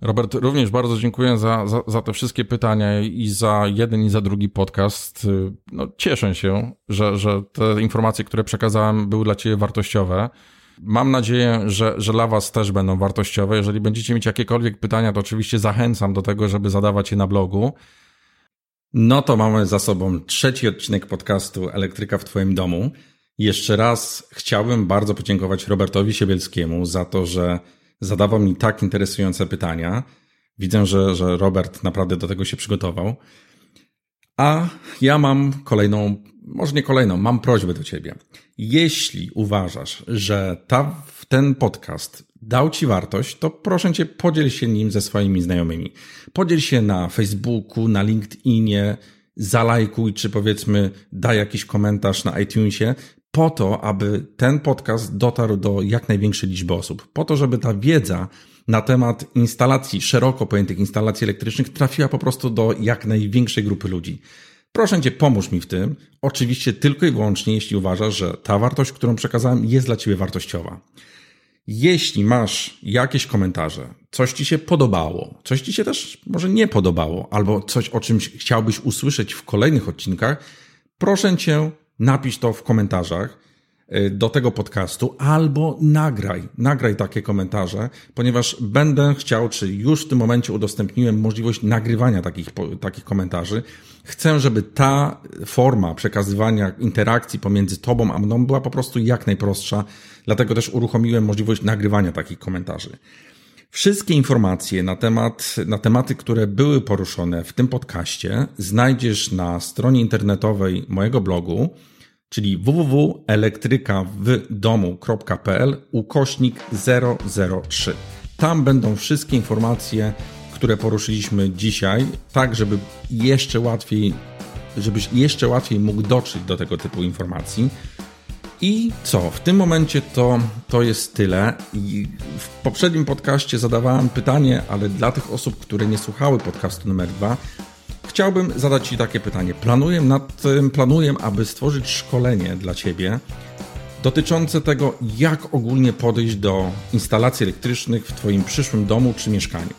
Robert, również bardzo dziękuję za, za, za, te wszystkie pytania i za jeden i za drugi podcast. No, cieszę się, że, że te informacje, które przekazałem, były dla Ciebie wartościowe. Mam nadzieję, że, że dla Was też będą wartościowe. Jeżeli będziecie mieć jakiekolwiek pytania, to oczywiście zachęcam do tego, żeby zadawać je na blogu. No to mamy za sobą trzeci odcinek podcastu Elektryka w Twoim domu. Jeszcze raz chciałbym bardzo podziękować Robertowi Siebielskiemu za to, że zadawał mi tak interesujące pytania. Widzę, że, że Robert naprawdę do tego się przygotował. A ja mam kolejną, może nie kolejną, mam prośbę do ciebie. Jeśli uważasz, że ta, ten podcast dał ci wartość, to proszę cię, podziel się nim ze swoimi znajomymi. Podziel się na Facebooku, na LinkedInie, zalajkuj, czy powiedzmy daj jakiś komentarz na iTunesie, po to, aby ten podcast dotarł do jak największej liczby osób. Po to, żeby ta wiedza na temat instalacji, szeroko pojętych instalacji elektrycznych trafiła po prostu do jak największej grupy ludzi. Proszę Cię, pomóż mi w tym. Oczywiście tylko i wyłącznie, jeśli uważasz, że ta wartość, którą przekazałem, jest dla Ciebie wartościowa. Jeśli masz jakieś komentarze, coś Ci się podobało, coś Ci się też może nie podobało, albo coś, o czymś chciałbyś usłyszeć w kolejnych odcinkach, proszę Cię, napisz to w komentarzach y, do tego podcastu, albo nagraj, nagraj takie komentarze, ponieważ będę chciał, czy już w tym momencie udostępniłem możliwość nagrywania takich, takich komentarzy. Chcę, żeby ta forma przekazywania interakcji pomiędzy tobą a mną była po prostu jak najprostsza, dlatego też uruchomiłem możliwość nagrywania takich komentarzy. Wszystkie informacje na, temat, na tematy, które były poruszone w tym podcaście, znajdziesz na stronie internetowej mojego blogu, czyli www.elektrykawdomu.pl ukośnik 003. Tam będą wszystkie informacje, które poruszyliśmy dzisiaj, tak żeby jeszcze łatwiej, żebyś jeszcze łatwiej mógł dotrzeć do tego typu informacji. I co? W tym momencie to, to jest tyle. I w poprzednim podcaście zadawałem pytanie, ale dla tych osób, które nie słuchały podcastu numer dwa, chciałbym zadać Ci takie pytanie. Planuję nad tym, planuję, aby stworzyć szkolenie dla Ciebie dotyczące tego, jak ogólnie podejść do instalacji elektrycznych w Twoim przyszłym domu czy mieszkaniu.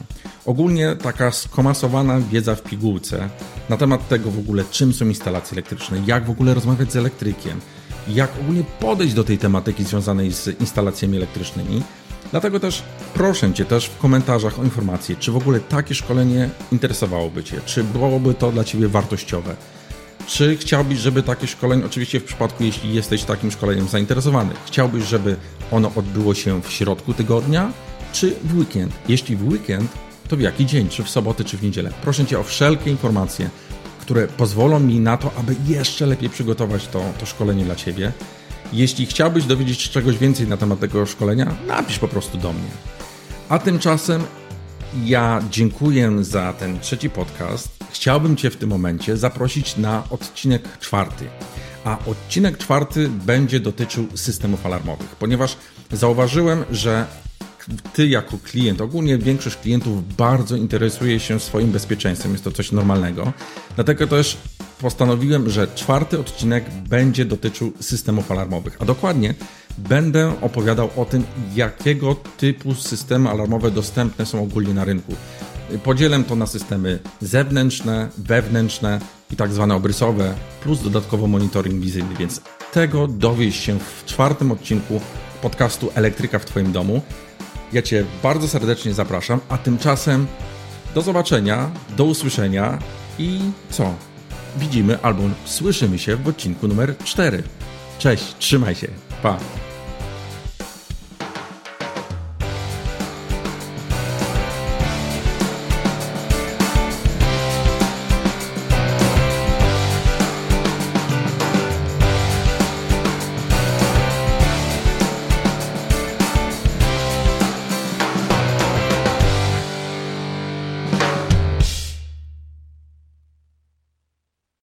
Ogólnie taka skomasowana wiedza w pigułce na temat tego w ogóle, czym są instalacje elektryczne, jak w ogóle rozmawiać z elektrykiem, jak ogólnie podejść do tej tematyki związanej z instalacjami elektrycznymi. Dlatego też proszę Cię też w komentarzach o informacje, czy w ogóle takie szkolenie interesowałoby Cię, czy byłoby to dla Ciebie wartościowe. Czy chciałbyś, żeby takie szkolenie, oczywiście w przypadku, jeśli jesteś takim szkoleniem zainteresowany, chciałbyś, żeby ono odbyło się w środku tygodnia, czy w weekend? Jeśli w weekend, to w jaki dzień? Czy w sobotę, czy w niedzielę? Proszę Cię o wszelkie informacje które pozwolą mi na to, aby jeszcze lepiej przygotować to, to szkolenie dla Ciebie. Jeśli chciałbyś dowiedzieć się czegoś więcej na temat tego szkolenia, napisz po prostu do mnie. A tymczasem ja dziękuję za ten trzeci podcast. Chciałbym Cię w tym momencie zaprosić na odcinek czwarty. A odcinek czwarty będzie dotyczył systemów alarmowych, ponieważ zauważyłem, że ty jako klient, ogólnie większość klientów bardzo interesuje się swoim bezpieczeństwem, jest to coś normalnego. Dlatego też postanowiłem, że czwarty odcinek będzie dotyczył systemów alarmowych, a dokładnie będę opowiadał o tym, jakiego typu systemy alarmowe dostępne są ogólnie na rynku. Podzielę to na systemy zewnętrzne, wewnętrzne i tak zwane obrysowe, plus dodatkowo monitoring wizyjny, więc tego dowiesz się w czwartym odcinku podcastu Elektryka w Twoim domu. Ja Cię bardzo serdecznie zapraszam, a tymczasem do zobaczenia, do usłyszenia i co? Widzimy albo słyszymy się w odcinku numer 4. Cześć, trzymaj się, pa!